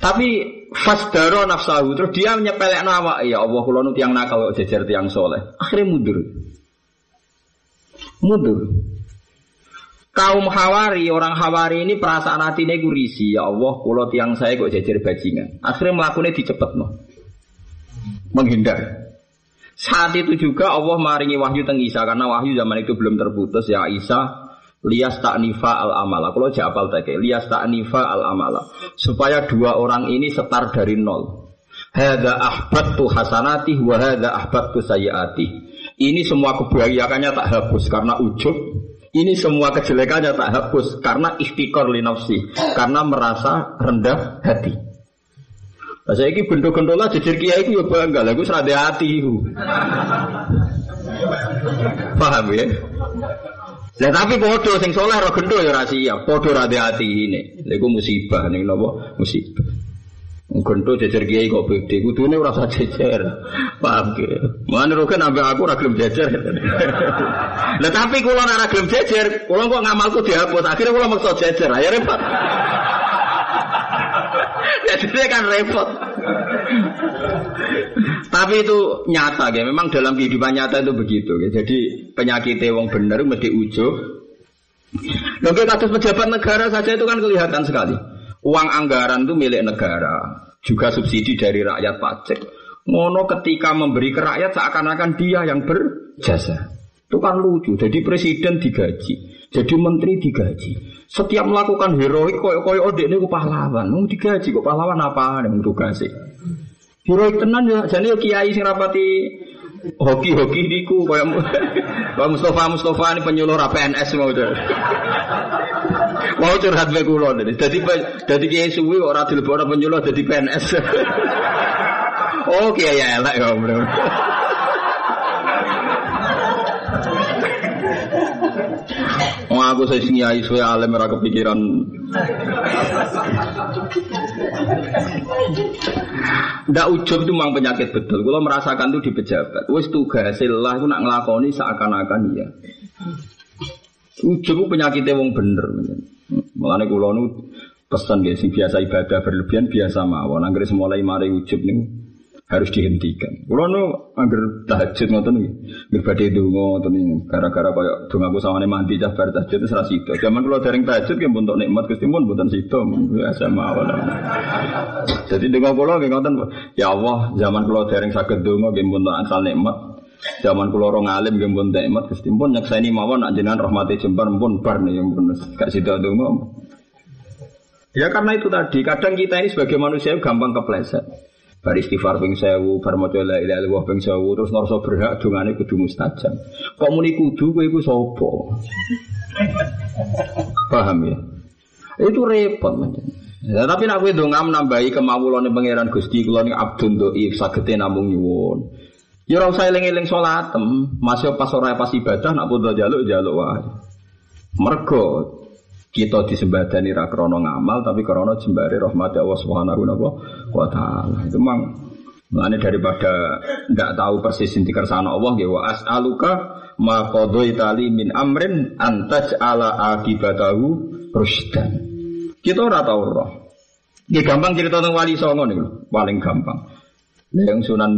Tapi fasdaro nafsahu terus dia menyepelek nama ya Allah kalau nu tiang nakal jejer tiang soleh. Akhirnya mundur. Mundur. Kaum Hawari, orang Hawari ini perasaan hatinya gue risi. Ya Allah, kalau tiang saya kok jajar bajingan. Akhirnya melakukannya dicepet no. Menghindar. Saat itu juga Allah maringi wahyu tentang Isa karena wahyu zaman itu belum terputus ya Isa lias taknifa al amala. Kalau japal tak lias taknifa al amala supaya dua orang ini setar dari nol. Hada ahbatu hasanati wa hada ahbatu sayyati. Ini semua kebahagiaannya tak hapus karena ujub ini semua kejelekannya tak hapus karena ikhtikor li nafsi, karena merasa rendah hati. Nah, saya ini bentuk gendola jejer kiai itu ya bangga, lagu serade hati. Paham ya? Nah, tapi bodoh sing soleh roh gendo ya rahasia, bodoh rade hati ini. Lagu musibah nih nopo musibah. Gento jejer kiai kok beda, kudune ora usah jejer. Paham ke? Mana roken ambek aku ora jejer. Lah tapi kula ora gelem jejer, kula kok ngamalku dihapus. Akhirnya kula maksa jejer, ya repot. *laughs* Jadi kan repot. Tapi itu nyata ya, memang dalam kehidupan nyata itu begitu ya. Jadi penyakit wong bener mesti ujub. Oke, kasus pejabat negara saja itu kan kelihatan sekali. Uang anggaran itu milik negara, juga subsidi dari rakyat pajak. Mono ketika memberi ke rakyat seakan-akan dia yang berjasa. Itu kan lucu. Jadi presiden digaji, jadi menteri digaji. Setiap melakukan heroik koyo koyo odek ini pahlawan. Mau digaji kok pahlawan apa yang tugas Heroik tenan ya, jadi kiai sing rapati hoki-hoki niku koyo *laughs* Pak Mustafa Mustafa ini penyuluh PNS mau Mau curhat be kula dadi dadi dadi kiai suwi ora dilebokno penyuluh dadi PNS. *laughs* oh kiai elek ya bro. Oh aku saya sing kiai suwe alim ora kepikiran. Ndak ujub itu memang penyakit betul. Kalau merasakan itu di pejabat. Wis tugas lah itu nak ngelakoni seakan-akan iya. Itu penyakitnya wong bener. Mulane kula nu pesan guys, biasa ibadah berlebihan biasa mawon. Angger mulai mari ujub nih harus dihentikan. Kula nu angger tahajud ngoten nggih. Nggih badhe donga ngoten gara-gara kaya dongaku sawane mandi cah bar tahajud wis ra sida. Zaman kula dereng tahajud nggih untuk nikmat Gusti mun mboten sida biasa mawon. Jadi donga kula nggih ngoten ya Allah, zaman kula dereng saged donga nggih untuk asal nikmat. Zaman kula ora ngalim nggih pun nikmat Gusti pun nyakseni mawon nak jenengan rahmati jembar pun bar nih yang pun gak sida donga. Ya karena itu tadi, kadang kita ini sebagai manusia gampang kepleset. Bar istighfar ping sewu, bar maca la ilaha illallah ping sewu, terus ngerasa berhak dongane kudu mustajab. Kok muni kudu kowe iku sapa? Paham ya? Itu repot macam. Ya, tapi nak kowe ndonga nambahi kemawulane pangeran Gusti kula ning abdun dhaif sagete namung nyuwun. Ya ora usah eling-eling salatem, masih pas ora pas ibadah nak podo jaluk jaluk wae. Mergo kita disembadani ra krana ngamal tapi krana jembare rahmat Allah Subhanahu wa taala. Itu mang Mulane daripada ndak tahu persis inti kersane Allah ya wa as'aluka ma qadaitali min amrin antaj ala akibatahu rusdan. Kita ora tau roh. Gampang cerita tentang wali songo nih, paling gampang. Yang sunan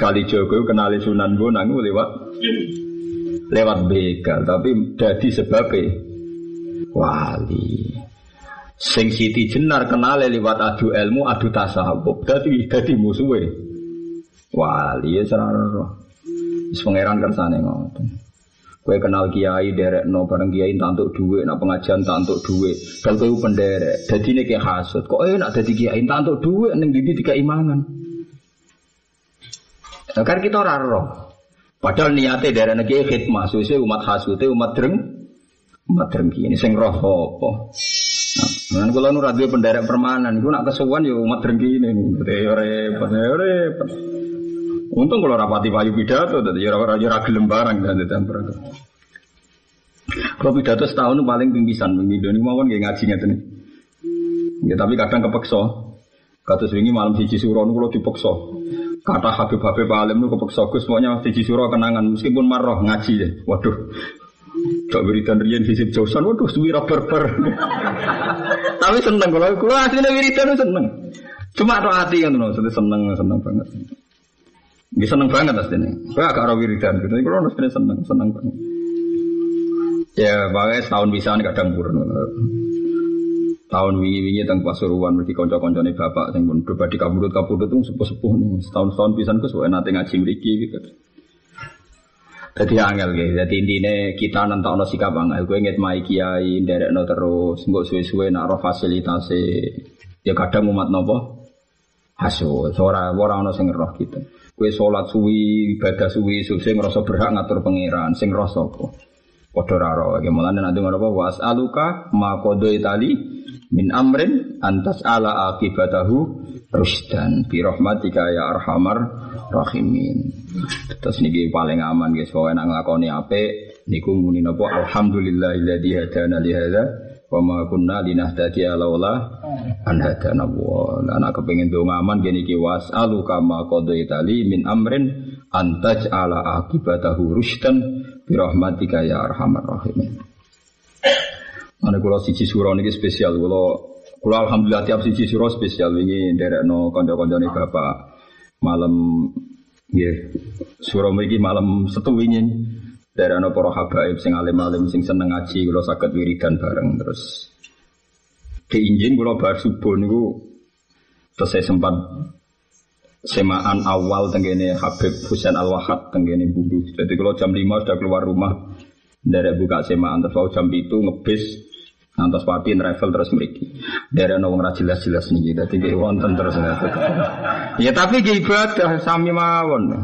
Kali Jogo kenali Sunan Bonang lewat lewat begal, tapi jadi sebabnya wali. Sing Siti Jenar kenal lewat adu ilmu, adu tasawuf. Jadi jadi musuhnya wali ya serara. Wis pangeran kersane ngoten. Kue kenal kiai derek no bareng kiai tantuk duit, nak pengajian tantuk duit. Kalau kue penderek, ini kayak hasut. Kok eh nak jadi kiai tantuk duit, neng didi tiga imangan. Kan kita ora roh. Padahal niatnya dari negeri khidmah, susu umat hasute umat dreng, umat drengki ini sing roh apa? Nah, kalau nu radio penderek permanen, gue nak kesuwan ya umat drengki ini, ya repot, ya repot. Untung kalau rapati payu pidato, tadi ya ora ora gelem barang dan ditempel. Kalau pidato setahun paling pinggisan, pinggisan ini mau nggak ngaji ngeten. Ya tapi kadang kepeksa. Kata swingi malam siji suro nu kalau dipeksa. Kata Habib Habib Alim nu kepeksa Gus pokoknya siji suro kenangan meskipun marah ngaji ya. Waduh. Gak wiridan rian hisib jausan, waduh suwira berber. *laughs* tapi seneng kalau kalau aslinya wiridan seneng. Cuma atau hati kan tuh, seneng seneng banget. Bisa seneng banget aslinya. Gue agak rawi wiridan gitu, kalau aslinya seneng seneng banget. Ya, makanya setahun bisa kadang purun tahun wingi-wingi tentang Pasuruan mesti kanca-kancane bapak sing pun pribadi kabudut-kabudut tuh sepuh-sepuh nih setahun-setahun pisan ku suwe nate ngaji mriki gitu. Jadi angel gitu. Jadi intinya kita nentokno sikap angel. Gue inget mai kiai no terus, nggak suwe-suwe nak roh fasilitas Ya kadang umat nopo hasil. Ora ora ono sing roh kita. Gue sholat suwi, ibadah suwi, suwi ngerasa berhak ngatur pangeran, sing roh sapa. Padha raro. Mulane nanti ngono apa was aluka ma itali min amrin antas ala akibatahu rusdan bi rahmatika ya arhamar rahimin. Terus niki paling aman guys, pokoke nang nglakoni apik niku muni napa alhamdulillahilladzi hadana li hadza wa ma kunna linahtadiya laula an hadana wa. Ana kepengin donga aman gini ki wasalu kama qadaitali min amrin antaj ala akibatahu rusdan bi rahmatika ya arhamar rahimin. Mana kalau siji suro ini spesial, kalau kalau alhamdulillah tiap siji suro spesial ini dari no konco konco bapak. Malam ya suro ini malam setu ini dari no poro habaib sing alim alim sing seneng ngaji kalau sakit wiridan bareng terus. Diinjin kalau bar subuh niku terus saya sempat semaan awal tenggene Habib Husain Al Wahab tenggene bulu. Jadi kalau jam 5 sudah keluar rumah dari buka semaan terus. Jam itu ngebis Nantos pati travel terus mriki. Dari ana wong jelas-jelas niki. Dadi nggih wonten terus. ya tapi nggih ibadah sami mawon.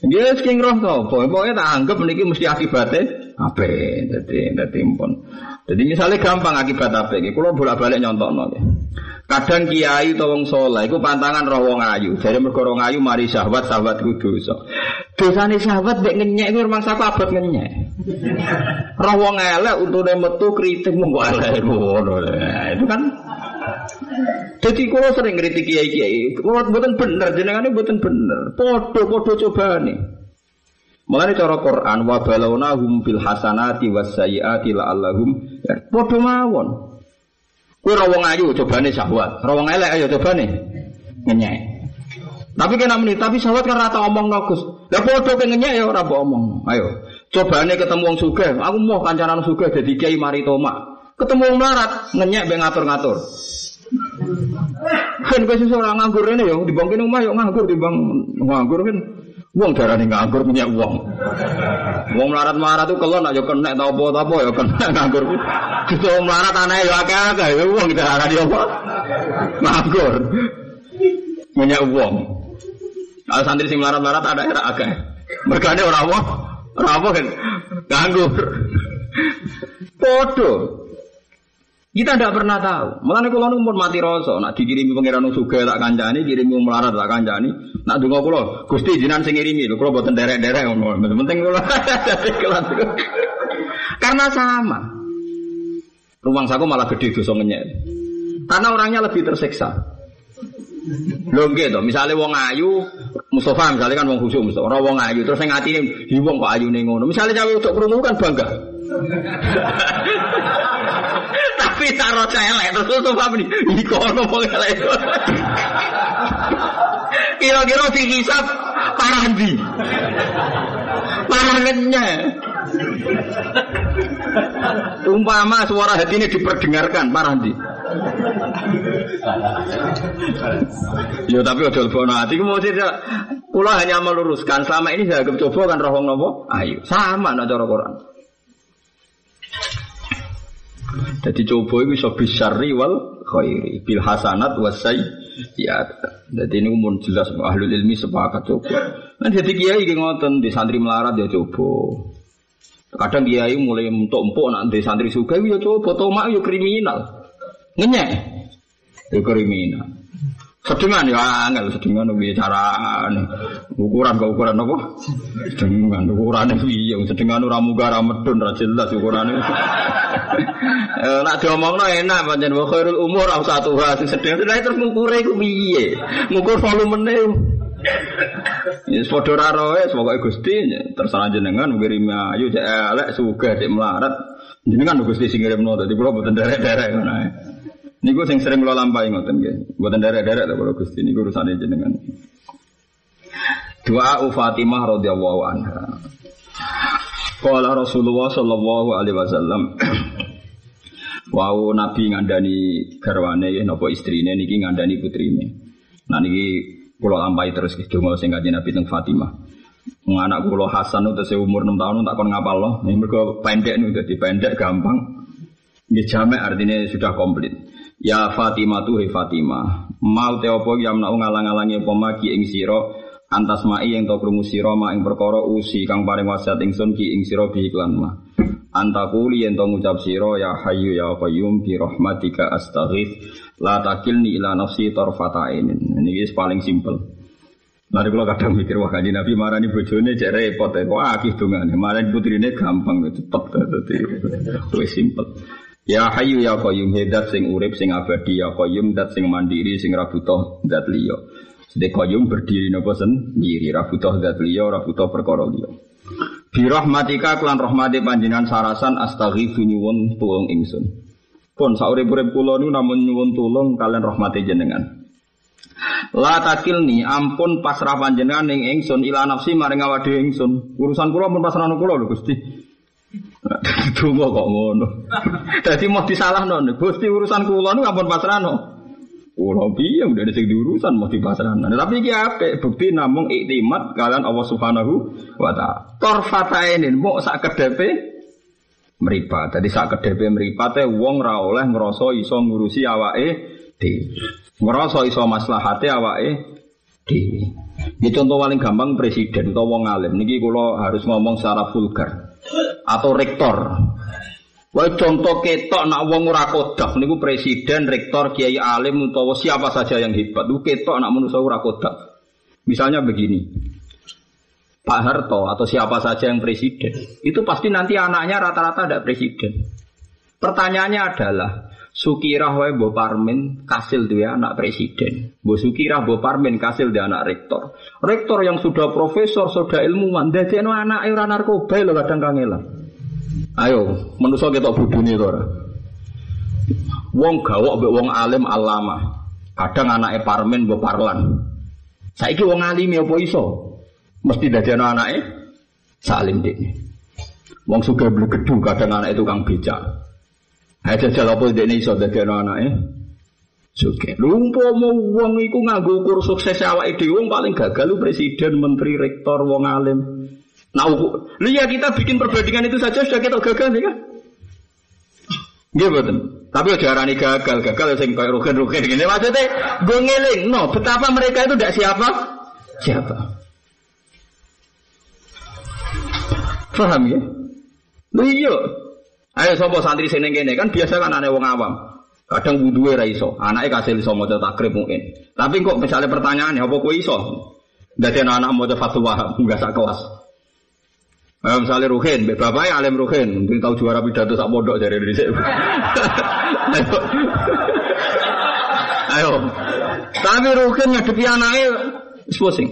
Nggih sing roh sapa? Pokoke tak anggap niki mesti akibate ape. Dadi dadi pun. Jadi misalnya gampang akibat apa? Kalau bolak-balik nyontokno nggih. Kadang kiai atau wong soleh, itu pantangan roh wong ayu. Jadi mereka wong ayu mari sahabat, sahabat itu dosa. Dosane sahabat dek ngenyek itu rumah sapa abad ngenyek. Roh wong elek untuk metu kritik monggo elek nah, Itu kan jadi kalau sering kritik kiai kiai, kalau buatan bener, jenengan buatan bener. Podo podo coba nih. Mengenai cara Quran, wa balawnahum bil hasanati was sayyiati la'allahum ya, podo mawon. Kue rawong ayu nih syahwat, rawong elek ayo nih ngenyek. Tapi kena menit, tapi syahwat kan rata omong nogus. Lah podo ke ngenyek ya ora omong. Ayo, nih ketemu wong sugih, aku mau kancanan sugih jadi kiai mari toma. Ketemu wong melarat, ngenyek be ngatur-ngatur. Kan kowe seorang nganggur ini ya, dibangkin rumah yuk nganggur dibang nganggur kan. Wong darane nganggur punya uang. Wong melarat-melarat tuh kalau nak yo kena tau apa apa yo kena nganggur. Justru wong melarat aneh yo akeh-akeh yo wong darane apa? Nganggur. Punya uang. Kalau santri sing melarat-melarat ada era akeh. Mergane ora apa? Ora apa kan nganggur. Podo. Kita tidak pernah tahu. Mulane kula nu mati rasa, nak dikirimi pangeran suga tak kancani, kirimi melarat tak kancani. Nak donga kula, Gusti jinan sing ngirimi kula boten derek-derek ngono. *laughs* Penting kula Karena sama. Rumang saku malah gede dosa ngenyek. Karena orangnya lebih tersiksa. Lho nggih to, misale wong ayu, Mustafa misalnya kan wong khusyuk Mustafa, ora wong ayu terus sing atine hi wong kok ayune ngono. Misale cawe untuk krungu kan bangga. *laughs* Tapi taruh celek terus tuh apa nih? Ikono mau elek. *laughs* Kira-kira dihisap parah di. Parah Umpama suara hati ini diperdengarkan parah di. Ya tapi udah lebih hati mau tidak. Pulau hanya meluruskan selama ini saya coba kan rohong nopo. Ayo sama nak cara Quran. Jadi coba itu bisa bisyari wal khairi bil hasanat wasai ya. Jadi ini umum jelas ahlul ilmi sepakat coba. Nah jadi kiai ki ngoten di santri melarat ya coba. Kadang kiai mulai untuk empuk nak di santri suka ya coba tomak ya kriminal. Ngenyek. Ya kriminal. Sedengan ya angel sedengan bicara ukuran ke ukuran apa? Sedengan ukurannya piye? Sedengan ora muga ora medun ra jelas ukurane. *laughs* Eh nak diomongno enak pancen wa umur au satu sing sedeng terus ngukure iku piye? Ngukur volumene. Ya padha ra roe pokoke Gusti terserah jenengan ngirim ayu cek elek sugih cek melarat. Jenengan Gusti sing ngirimno dadi kula boten derek-derek. Niku sing sering kula lampahi ngoten nggih. Mboten derek-derek lho kula Gusti niku urusane jenengan. Doa Fatimah radhiyallahu anha. Qala Rasulullah sallallahu alaihi wasallam *clears throat* Wau Nabi ngandani garwane napa istrine niki ngandani putrine. Nah niki Kulo lampahi terus ke donga sing Nabi teng Fatimah. Anak kulo Hasan udah umur 6 tahun tak kon ngapal loh. Ini mereka pendek nih udah pendek gampang. Ini jamek artinya sudah komplit. Ya Fatimah tuh Fatimah. Mau teopo yang nak ngalang-alangi pemaki ing siro antas mai yang tau krungu siro ma ing perkara usi kang paring wasiat ingsun ki ing siro bi iklan ma. Antakuli yang tau ngucap siro ya hayu ya qayyum bi rahmatika astaghith La takilni ila nafsi tarfata ini. Ini paling simpel. Nanti kalau kadang mikir wah kaji Nabi marah nih bojone cek repot ya. Wah akih dongane. Marah putri ini gampang cepet tadi. Lebih simpel. Ya hayu ya qayyum hedat sing urip sing abadi ya qayyum dat sing mandiri sing rabutoh dat liya. Sedek qayyum berdiri nopo sendiri rabutoh dat liya rabutoh perkara liya. Bi rahmatika kelan rahmati panjenengan sarasan astaghfiru nyuwun tulung ingsun. Pun saurip-urip kula namun nyuwun tulung kalian rahmati jenengan. La takilni ampun pasrah panjenengan ning ingsun ila nafsi maring awake ingsun. Urusan kula pun pasrah kula lho Gusti. *laughs* Donga kok ngono. Dadi mau disalahno Gusti urusan kula niku ampun pasrahno. Kula piye udah ada sing diurusan mau dipasrahno. Nah, tapi iki apik bukti namung iktimat kalian Allah Subhanahu wa taala. Torfatainin mau sak kedepe meripat. Jadi saat kedepe meripat teh wong ra oleh ngrasa iso ngurusi awake dhewe. Ngrasa iso maslahate awake dhewe. Ini contoh paling gampang presiden atau wong alim. Niki kula harus ngomong secara vulgar. Atau rektor. Wah contoh ketok nak wong ora kodak niku presiden, rektor, kiai alim utawa siapa saja yang hebat. Itu ketok nak manusa ora kodak. Misalnya begini. Pak Harto atau siapa saja yang presiden, itu pasti nanti anaknya rata-rata ada presiden. Pertanyaannya adalah, Sukirah wae Bo Parmin kasil dia anak presiden. Bo Sukirah Bo Parmin kasil dia anak rektor. Rektor yang sudah profesor, sudah ilmuwan, dadi anak ora narkoba lho kadang kangelan. Ayo, manusa ketok budune to ora. Wong gawok mbek wong alim alama. Kadang anake Parmin Bo Parlan. Saiki wong alim apa iso? Mesti dari anak anaknya salim dek. Wong suka beli gedung kadang anak itu kang becak. Aja jajal apa dek iso anak anaknya. Suka. Lumpo mau wong iku nganggo ukur sukses awak itu wong paling gagal lu presiden, menteri, rektor, wong alim. Nah, lihat kita bikin perbandingan itu saja sudah kita gagal ya kan? Tapi aja arani gagal, gagal sing kayak rugen-rugen gini. Maksudnya gue ngeling, no, betapa mereka itu tidak siapa? Siapa? Paham ya? Lho iya. Ayo sapa santri sing kene kan biasa kan aneh wong awam. Kadang wuduwe ra iso, anake kasih iso maca takrib mungkin. Tapi kok misalnya pertanyaan apa kowe iso? Dadi anak-anak maca fatwa *laughs* enggak sak kelas. Ayo misalnya Ruhin, bapaknya alim Ruhin, mungkin tahu juara pidato sak pondok dari Indonesia. *laughs* Ayo. Ayo. Tapi Ruhin ngadepi anaknya pusing.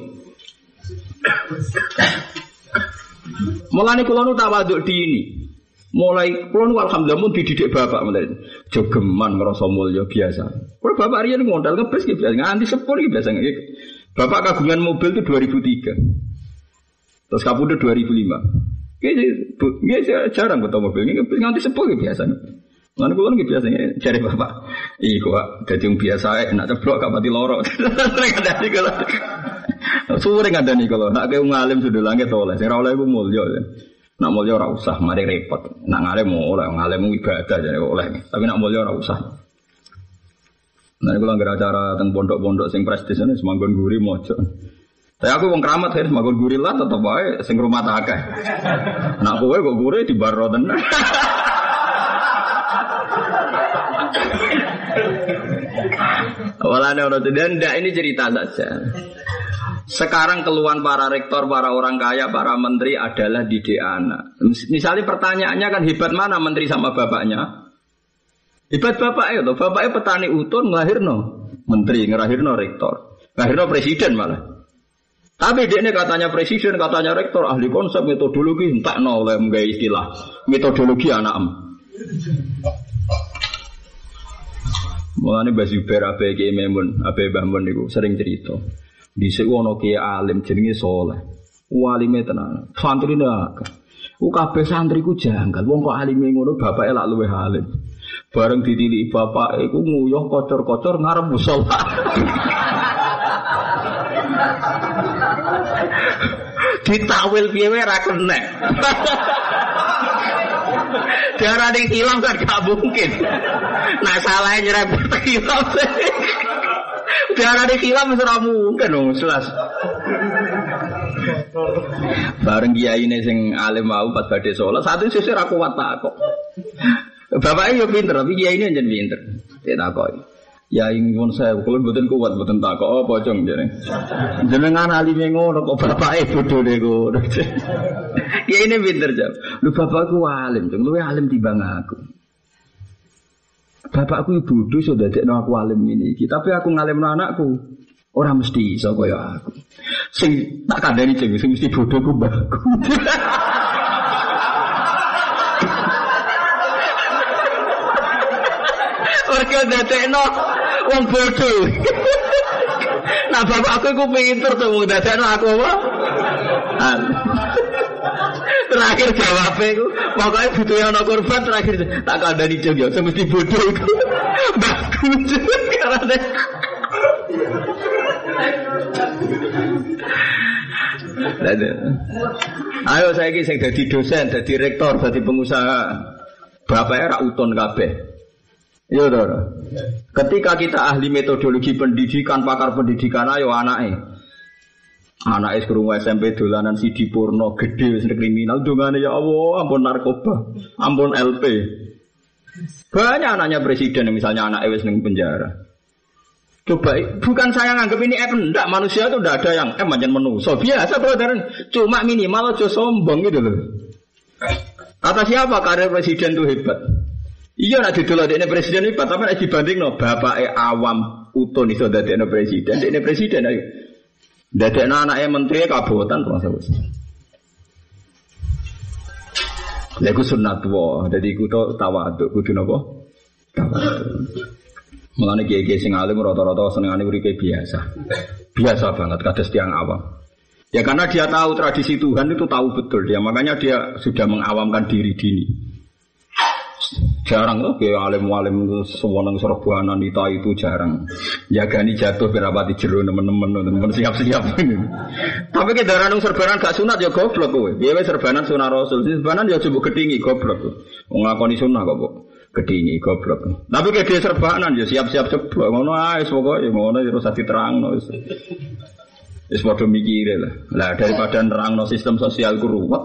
Mulane kula nu tak waduk di ini. Mulai kula nu alhamdulillah mun dididik bapak mulai jogeman ngrasa mulya biasa. Kula bapak riyen ngondal ngebes ki biasa, nganti sepur ki biasa. Bapak kagungan mobil itu 2003. Terus kapundhut 2005. Ini jarang ketemu mobil ini nganti sepur ki biasa. Mana kulo nggih biasanya cari bapak. Iya kok dadi wong biasa nak ceblok gak pati loro. *laughs* Sering ada nih kalau. Sore ada nih kalau nak kayak ngalim sudah langit oleh. Saya oleh ibu mulio. Nak mulio ora usah, mari repot. Nak ngalim mau oleh, ngalim ibadah jadi oleh. Tapi nak mulio ora usah. Nah, kalau nggak acara tentang pondok-pondok sing prestis ini semanggon guri mojo. Tapi aku wong keramat harus makan gurila tetep wae sing rumah tak akeh. Nak kowe kok gure di baro tenan. Walane ora dan ndak ini cerita saja. Sekarang keluhan para rektor, para orang kaya, para menteri adalah didik anak. Misalnya pertanyaannya kan hebat mana menteri sama bapaknya? Hebat bapaknya loh, bapaknya petani utun ngelahirno menteri, ngelahirno rektor, ngelahirno presiden malah. Tapi dia ini katanya presiden, katanya rektor, ahli konsep metodologi, entah no oleh istilah metodologi anak em. Mulane Mbah Zubair Memun, abe Mbah Mun sering cerita. Dhisik ono ki alim jenenge saleh. Walime tenan. Santrine akeh. Ku kabeh santriku janggal. Wong kok alime ngono bapake lak luwih alim. Bareng ditiliki bapak iku nguyuh kocor-kocor ngarep musala. *laughs* Ditawil piye wae ra kenek. Darah hilang kan gak mungkin. Nah salahnya nyerempet hilang. Darah di hilang ora mungkin dong, jelas. Bareng kiai ini sing alim mau pas badhe sholat, satu sisi aku kuat kok. Bapaknya yo pinter, tapi kiai ini aja pinter. Dia takoi. Ya ingin saya, kalau buatan kuat, buatan tak kok apa cong jadi. Jenengan alime ngono kok bapak deh gue. ya ini pinter jam. Lu bapakku alim, cong. Lu alim timbang aku. Bapakku ibu bodoh sudah jadi aku alim ini. Tapi aku ngalim anakku. Orang mesti iso kaya aku. Sing tak kandani ceng, sing mesti bodoh ku mbakku. Mereka dadekno wong bodoh. *laughs* nah bapak aku iku pinter tuh wong dadekno aku apa? terakhir jawabnya itu pokoknya butuh yang korban terakhir tak kandani jeng ya semesti bodoh itu *laughs* bagus karena Ayo saya kisah jadi dosen, jadi rektor, jadi pengusaha. Bapaknya rak uton kabeh. Ya udah. Ketika kita ahli metodologi pendidikan, pakar pendidikan, ayo anaknya. Anak es kerungu SMP dolanan si Purno gede wis kriminal dongane ya Allah ampun narkoba ampun LP banyak anaknya presiden misalnya anak wis ning penjara Coba, bukan saya nganggap ini F, manusia itu enggak ada yang F macam so biasa brother, cuma minimal aja sombong gitu loh. Kata siapa karir presiden itu hebat? Iya nak didol ini presiden ini, tapi nak dibanding no bapak awam utun itu dari presiden, ini presiden ayo. Dari anaknya menteri kabupaten termasuk. Lha iku sunat wa, dadi to tawadhu, kudu napa? Tawadhu. Mulane kiai-kiai sing alim rata-rata senengane uripe biasa. Biasa banget kados tiang awam. Ya karena dia tahu tradisi Tuhan itu tahu betul dia, makanya dia sudah mengawamkan diri dini. Jarang loh kayak alim-alim semua nang serbuanan itu itu jarang. Jagani jatuh berapa di jeru teman-teman teman siap-siap ini. *laughs* Tapi kita nang serbanan gak sunat ya goblok kowe. Dia serbanan sunah rasul, serbanan ya coba ketinggi goblok. Ngakoni sunah kok bu. Kedingi goblok. Tapi kayak dia serbanan ya siap-siap coba. Ngono ae pokoknya ngono terus hati terang no. Wis padha mikire lah. Lah daripada nerang no sistem sosial ruwet,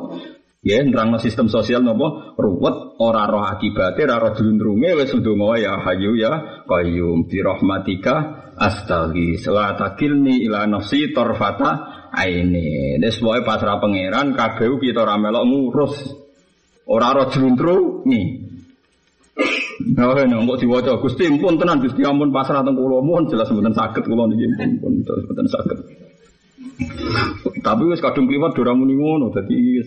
Ya, nerangno sistem sosial nopo ruwet ora roh akibatnya ora roh dulundrunge wis ndonga ya hayu ya qayyum bi rahmatika astaghi wa takilni ila nafsi tarfata aini. Wis pokoke pasrah pangeran kabeh kita ora ngurus. Ora roh dulundrunge. Nah, ini kok diwaca Gusti pun tenan Gusti ampun pasrah teng kula mohon jelas mboten saged kula niki pun mboten saged. Tapi wis kadung kliwat ora muni ngono dadi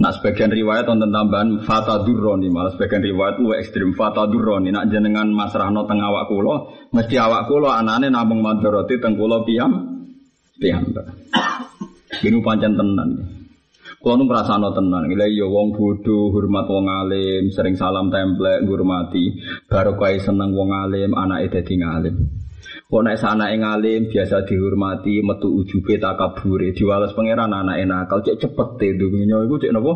Nah sebagian riwayat wonten tambahan fata durroni malah sebagian riwayat lu ekstrim fata durroni nak jenengan masrahno teng awak kula mesti awak kula anane namung madharati teng kula piyam piyambak. Ini pancen tenan. Kulo nu ngrasakno tenan, gila ya wong bodho hormat wong alim, sering salam templek ngurmati, baru seneng wong alim, anake dadi ngalim. Kok nek anake ngalim biasa dihormati, metu ujube takabure, diwales pangeran anake nakal cek cepet te dunya iku cek napa?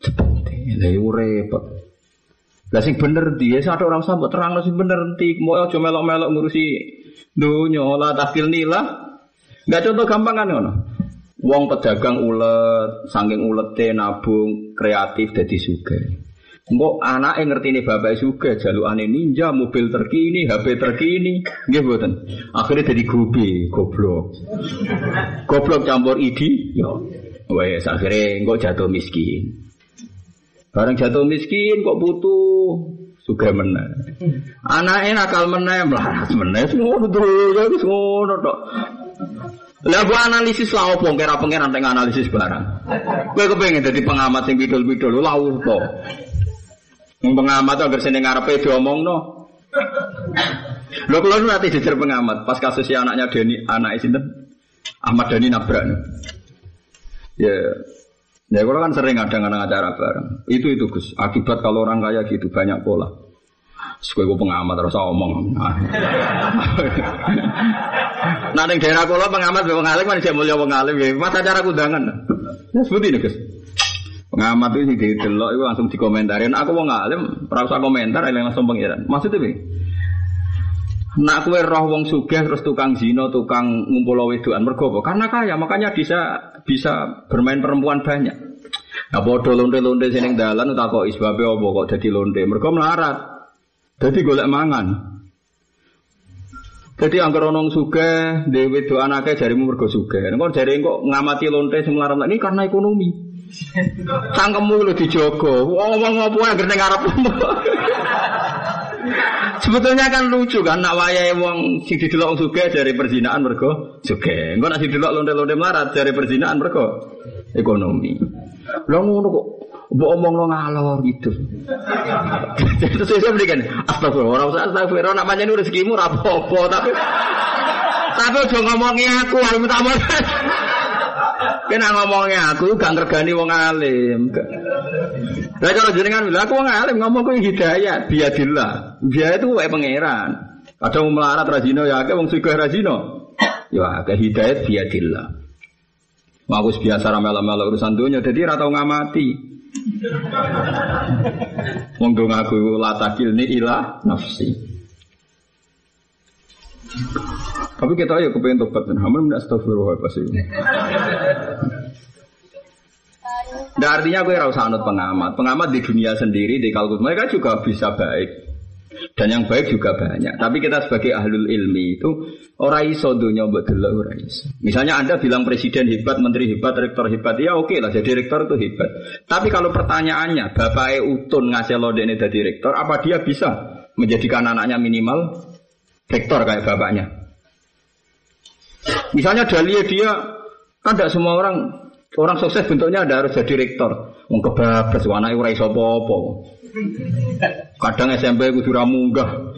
Cepet. Lah iku repot. Lah sing bener dia satu orang sampe terang sing bener enti, mau aja melok-melok ngurusi dunya la takil nila Enggak contoh gampang kan ngono. Wong pedagang ulet, saking ulete nabung kreatif dadi sugih. Engko anake ngertine bapak juga jalukane ninja, mobil terkini, HP terkini, nggih. Akhirnya jadi gobe, goblok. Goblok campur idi, yo. Wes akhirnya engko jatuh miskin. Barang jatuh miskin kok butuh suka meneh. Anake nakal meneh, melarat meneh, semua dulu, semua tok. Lah gua analisis lah opo kira pengen teng analisis barang. Gue kepengen jadi pengamat sing bidul-bidul lah opo. Wong pengamat agar sini ngarepe diomongno. Lho kula nanti jejer pengamat pas kasus anaknya Deni, anak sinten? Ahmad Dani nabrak. Ya, Ya kalau kan sering ada acara bareng. Itu itu Gus. Akibat kalau orang kaya gitu banyak pola. Sekue gue pengamat terus omong. nah *laughs* di daerah kulo pengamat be pengalim kan saya mulia pengalim ya. Mas acara kudangan. Ya seperti ini Gus. Pengamat itu sing didelok itu langsung dikomentarin. Aku mau ngalim, ora usah komentar, yang langsung pengiran. Maksudnya piye? Nak kue roh wong sugih terus tukang zino, tukang ngumpul wedoan mergo? Karena kaya, makanya bisa bisa bermain perempuan banyak. Nah, bodoh lonte-lonte sini dalan tak kok isbabe apa kok jadi lonte. Mergo melarat. Jadi golek mangan. Jadi angker onong suge, dewi do anaknya jarimu mergo suge. Engkau jari kok ngamati lonte sing ini karena ekonomi. Cangkemmu lu dijogo. Ngomong ngopo agar ning ngarep. Sebetulnya kan lucu kan nak wayahe wong sing didelok suge dari perzinaan mergo suge. Engko nak didelok lonte-lonte melarat dari perzinaan mergo ekonomi. Lah ngono kok Mbok omong lo ngalor gitu. Terus saya berikan astagfirullah, orang usah astagfirullah, nak panjang rezekimu rapopo, tapi tapi udah ngomongnya aku harus minta maaf. Kena ngomongnya aku gak ngergani wong alim. Lah kalau jenengan bilang aku wong alim ngomong ku hidayah, biadillah. Dia itu wae pangeran. Kadang melarat rajino ya akeh wong sugih rajino. Ya akeh hidayah biadillah. Mau biasa ramel-ramel urusan dunia, jadi ratau ngamati. Wong dong aku latakil ni ilah nafsi. Tapi kita ya kepengen tobat dan hamil tidak astagfirullah pasti. Nah, artinya gue rasa anut pengamat. Pengamat di dunia sendiri, di kalkulus mereka juga bisa baik. Dan yang baik juga banyak. Tapi kita sebagai ahlul ilmi itu orang iso dunia buat orang iso. Misalnya Anda bilang presiden hebat, menteri hebat, rektor hebat, ya oke okay lah jadi rektor itu hebat. Tapi kalau pertanyaannya, bapak Utun ngasih lo ini jadi rektor, apa dia bisa menjadikan anaknya minimal rektor kayak bapaknya? Misalnya Dahlia dia kan tidak semua orang orang sukses bentuknya ada harus jadi rektor. Wong kebablas anake ora iso apa-apa. Kadang SMP kudu ra munggah.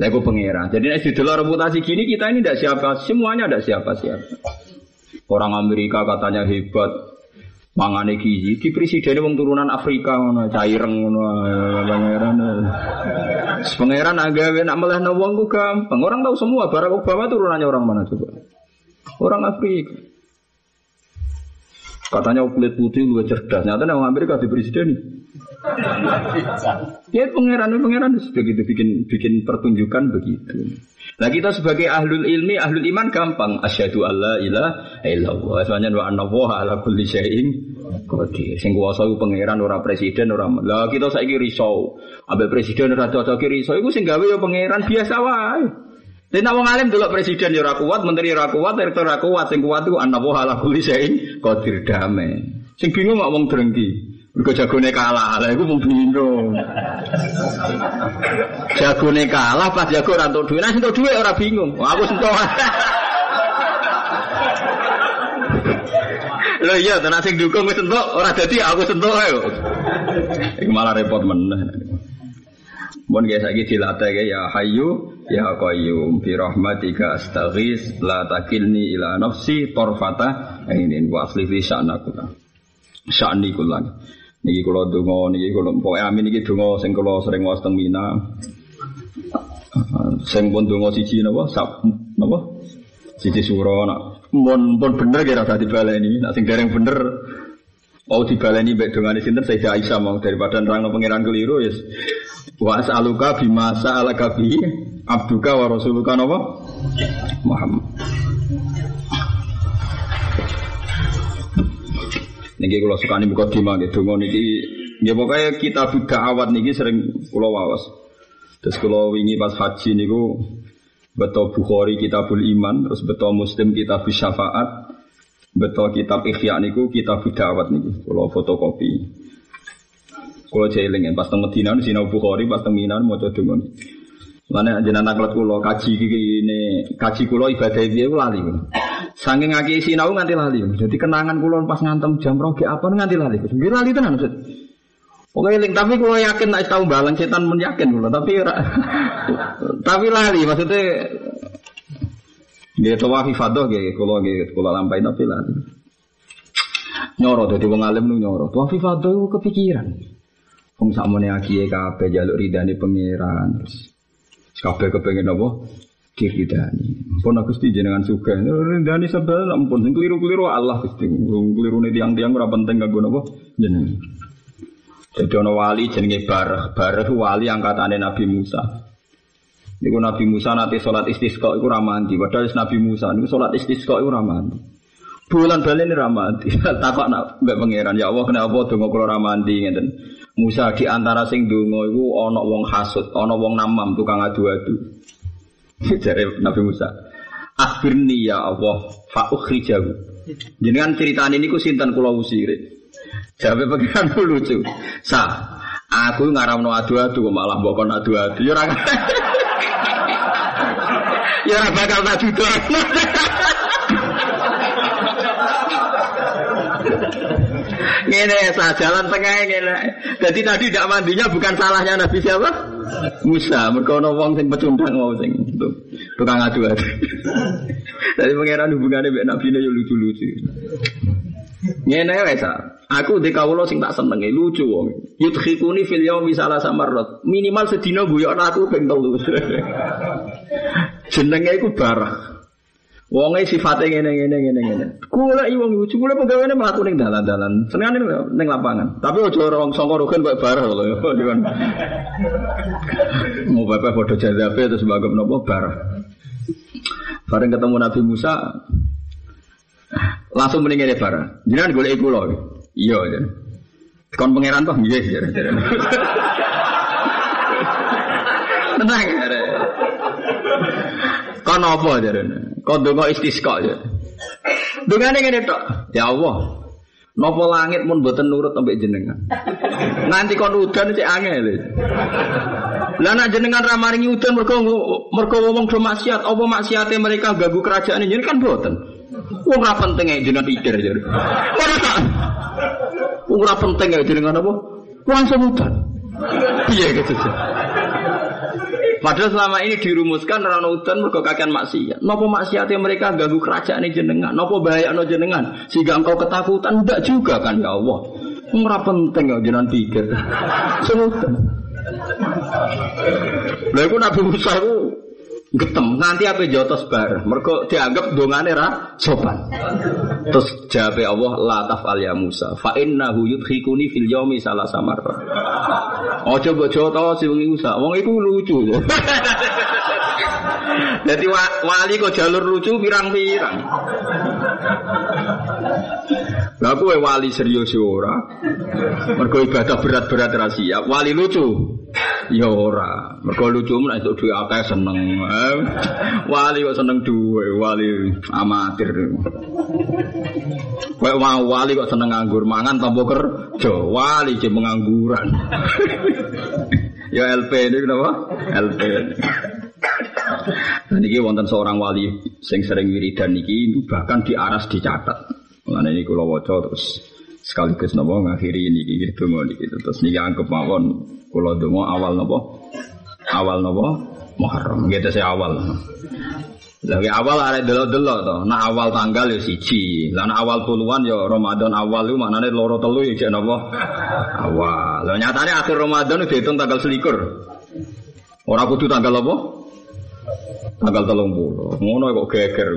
Lego pengira. Jadi nek didelok reputasi gini kita ini tidak siapa, semuanya tidak siapa-siapa. Orang Amerika katanya hebat, mangane gizi di presiden wong turunan Afrika ngono caireng ngono pangeran pangeran agawe nak melehno wong ku gampang. Orang tahu semua Barack Obama turunannya orang mana coba? Orang Afrika Katanya kulit putih lebih cerdas. Nyata orang Amerika di presiden nih. ya pangeran pangeran begitu bikin bikin pertunjukan begitu. Nah kita sebagai ahlul ilmi, ahlul iman gampang. Asyhadu alla ilaha illallah. Soalnya wa anna ala kulli syai'in qadir. Sing kuwasa iku pangeran ora presiden ora. Lah kita saiki risau. Ambek presiden ora cocok risau iku sing gawe ya pangeran biasa wae. Jadi nak alim dulu presiden ya kuat, menteri ya kuat, direktur ya kuat, sing kuat anak buah ala kuli saya kodir damai. Sing bingung nggak wong drengki. Mergo jagone kalah, lah iku mung bingung. jagone kalah pas jago ora entuk dhuwit, nah entuk dhuwit ora bingung. Aku sentuh. Lho iya, tenan sing dukung wis entuk, ora dadi aku sentuh ae. Iku malah repot meneh. Mohon guys lagi dilatih ya hayu ya qayyum bi rahmatika astaghis la takilni ila nafsi torfata ini wa asli fi sya'naku. Sya'ni kula. Niki kula donga niki kula pokoke amin niki donga sing kula sering waos teng Mina. Sing pun donga siji napa? Sap napa? Siji sura nak. Mun pun bener kira tadi baleni. Nak sing dereng bener Mau dibaleni mbek dongane sinten Sayyidah Aisyah mau daripada nerangno pangeran keliru ya. Wa as'aluka bima sa'alaka bi abduka wa rasuluka napa? Muhammad. Niki kalau suka nih buka dima gitu, dongo niki, ya pokoknya kita buka awat niki sering pulau wawas. Terus kalau wingi pas haji niku betul Bukhari kitabul iman, terus betul Muslim kitab syafaat, betul kitab ikhya niku kitab dawat niku, kalau fotokopi. Kalau jeling pas teng Medina sinau Bukhari, pas teng Mina mau coba dongo. Lane jenengan kelet kula kaji ini kaji kula ibadah piye lali. Saking ngaki sinau nganti lali. Jadi kenangan kula pas ngantem jam rogi apa nganti lali. Nggih lali tenan Ustaz. Oke, link tapi kula yakin nek tau balang setan men yakin kula, tapi *laughs* tapi lali maksudnya Nggih tawaf ifadah nggih kula nggih kula lampahi tapi lali. Nyoro dadi wong alim nu nyoro. Tawaf ifadah kepikiran. Wong sakmene akiye kabeh jaluk ridane pangeran terus Kabeh kepengen apa? Diridani. Pun aku Gusti jenengan suka. Ridani sebel ampun sing keliru-keliru Allah Gusti. Keliru nih tiang-tiang ora penting kanggo napa? Jenengan. Jadi ono wali jenenge Barah. Barah wali angkatane Nabi Musa. Niku Nabi Musa nanti sholat istisqa iku ramanti. Padahal Nabi Musa niku sholat istisqa iku ramanti. Bulan balen ini ramanti. *laughs* Takok nak mbek pangeran ya Allah kenapa donga kula ramanti ngeten. Musa di antara sing donga iku ana wong hasud, ana wong namam tukang adu-adu. *laughs* Jare Nabi Musa. Akhirni ya Allah fa ukhrijahu. Jenengan ceritane niku sinten kula usire. Jawabe pengiran *laughs* lucu. Sa, aku ngaramno adu-adu kok malah mbok adu-adu. Ya ora Ya ora bakal tak *laughs* Ngene sah jalan tengah ngene. Jadi tadi tidak mandinya bukan salahnya Nabi siapa? Musa. Mereka ono wong sing pecundang mau sing tukang adu-adu. Jadi pangeran hubungannya mbek Nabi yo lucu-lucu. Ngene wae Aku di kawula sing tak senenge lucu wong. Yudkhikuni fil yaumi salah samarrat. Minimal sedina guyokno aku ping telu. Jenenge iku barah. Wonge sifate ngene ngene ngene ngene. Kula i wong lucu, kula pegawene mlaku ning dalan-dalan. Senengane ning lapangan. Tapi aja ora wong sangka rogen kok bareng lho. *laughs* Mau bapak foto jazabe terus bagam nopo bareng. Bareng ketemu Nabi Musa langsung mending ngene bareng. Jenengan golek kula. Iya, ya. Kon pangeran toh nggih. *laughs* Tenang, ya. Kon apa jarene? Kon donga istisqa ya. Dungane ngene tok. Ya Allah. Napa langit mun mboten nurut sampai jenengan. Nanti kon udan cek angel. Lah nek jenengan ra maringi udan mergo mergo ngomong do maksiat, apa maksiate mereka ganggu kerajaan ini kan mboten. Wong ora penting ae jenengan pikir ya. Ora tak. Wong ora penting ae jenengan apa? Langsung udan. Piye gitu. Padahal selama ini dirumuskan rana udan mergo kakean maksiat. Napa maksiatnya mereka ganggu kerajaan jenengan? Napa bahaya no jenengan? Sehingga engkau ketakutan enggak juga kan ya Allah. Ora penting ya jenengan pikir. Semutan. Lha iku Nabi Musa iku getem nganti apa jotos bar mereka dianggap dongane ra sopan terus jawab Allah la tafal ya Musa fa innahu yudkhikuni fil yaumi salah samar oh coba coba si wong Musa wong iku lucu *laughs* jadi wali kok jalur lucu pirang-pirang Lah kowe wali serius ora. Mergo ibadah berat-berat rahasia. Wali lucu. Ya ora. Mergo lucu men entuk duwe akeh seneng. Eh, wali kok seneng duwe, wali amatir. Kowe mau wali kok seneng nganggur mangan tanpa kerja. Wali je pengangguran. *laughs* ya LP ini kenapa? LP. Dan ini wonten seorang wali sing sering wiridan niki bahkan di aras dicatat. Mulane ini kula waca terus sekaligus napa ngakhiri niki donga niki terus niki anggap mawon kula donga awal napa awal napa Muharram gitu saya awal. Lagi awal ada delok-delok to. Nah awal tanggal ya siji. Lah awal puluhan ya Ramadan awal itu maknane loro telu ya jek napa? Awal. Lah nyatane akhir Ramadan dihitung tanggal selikur. Ora kudu tanggal apa? Tanggal telung puluh. Ngono kok geger.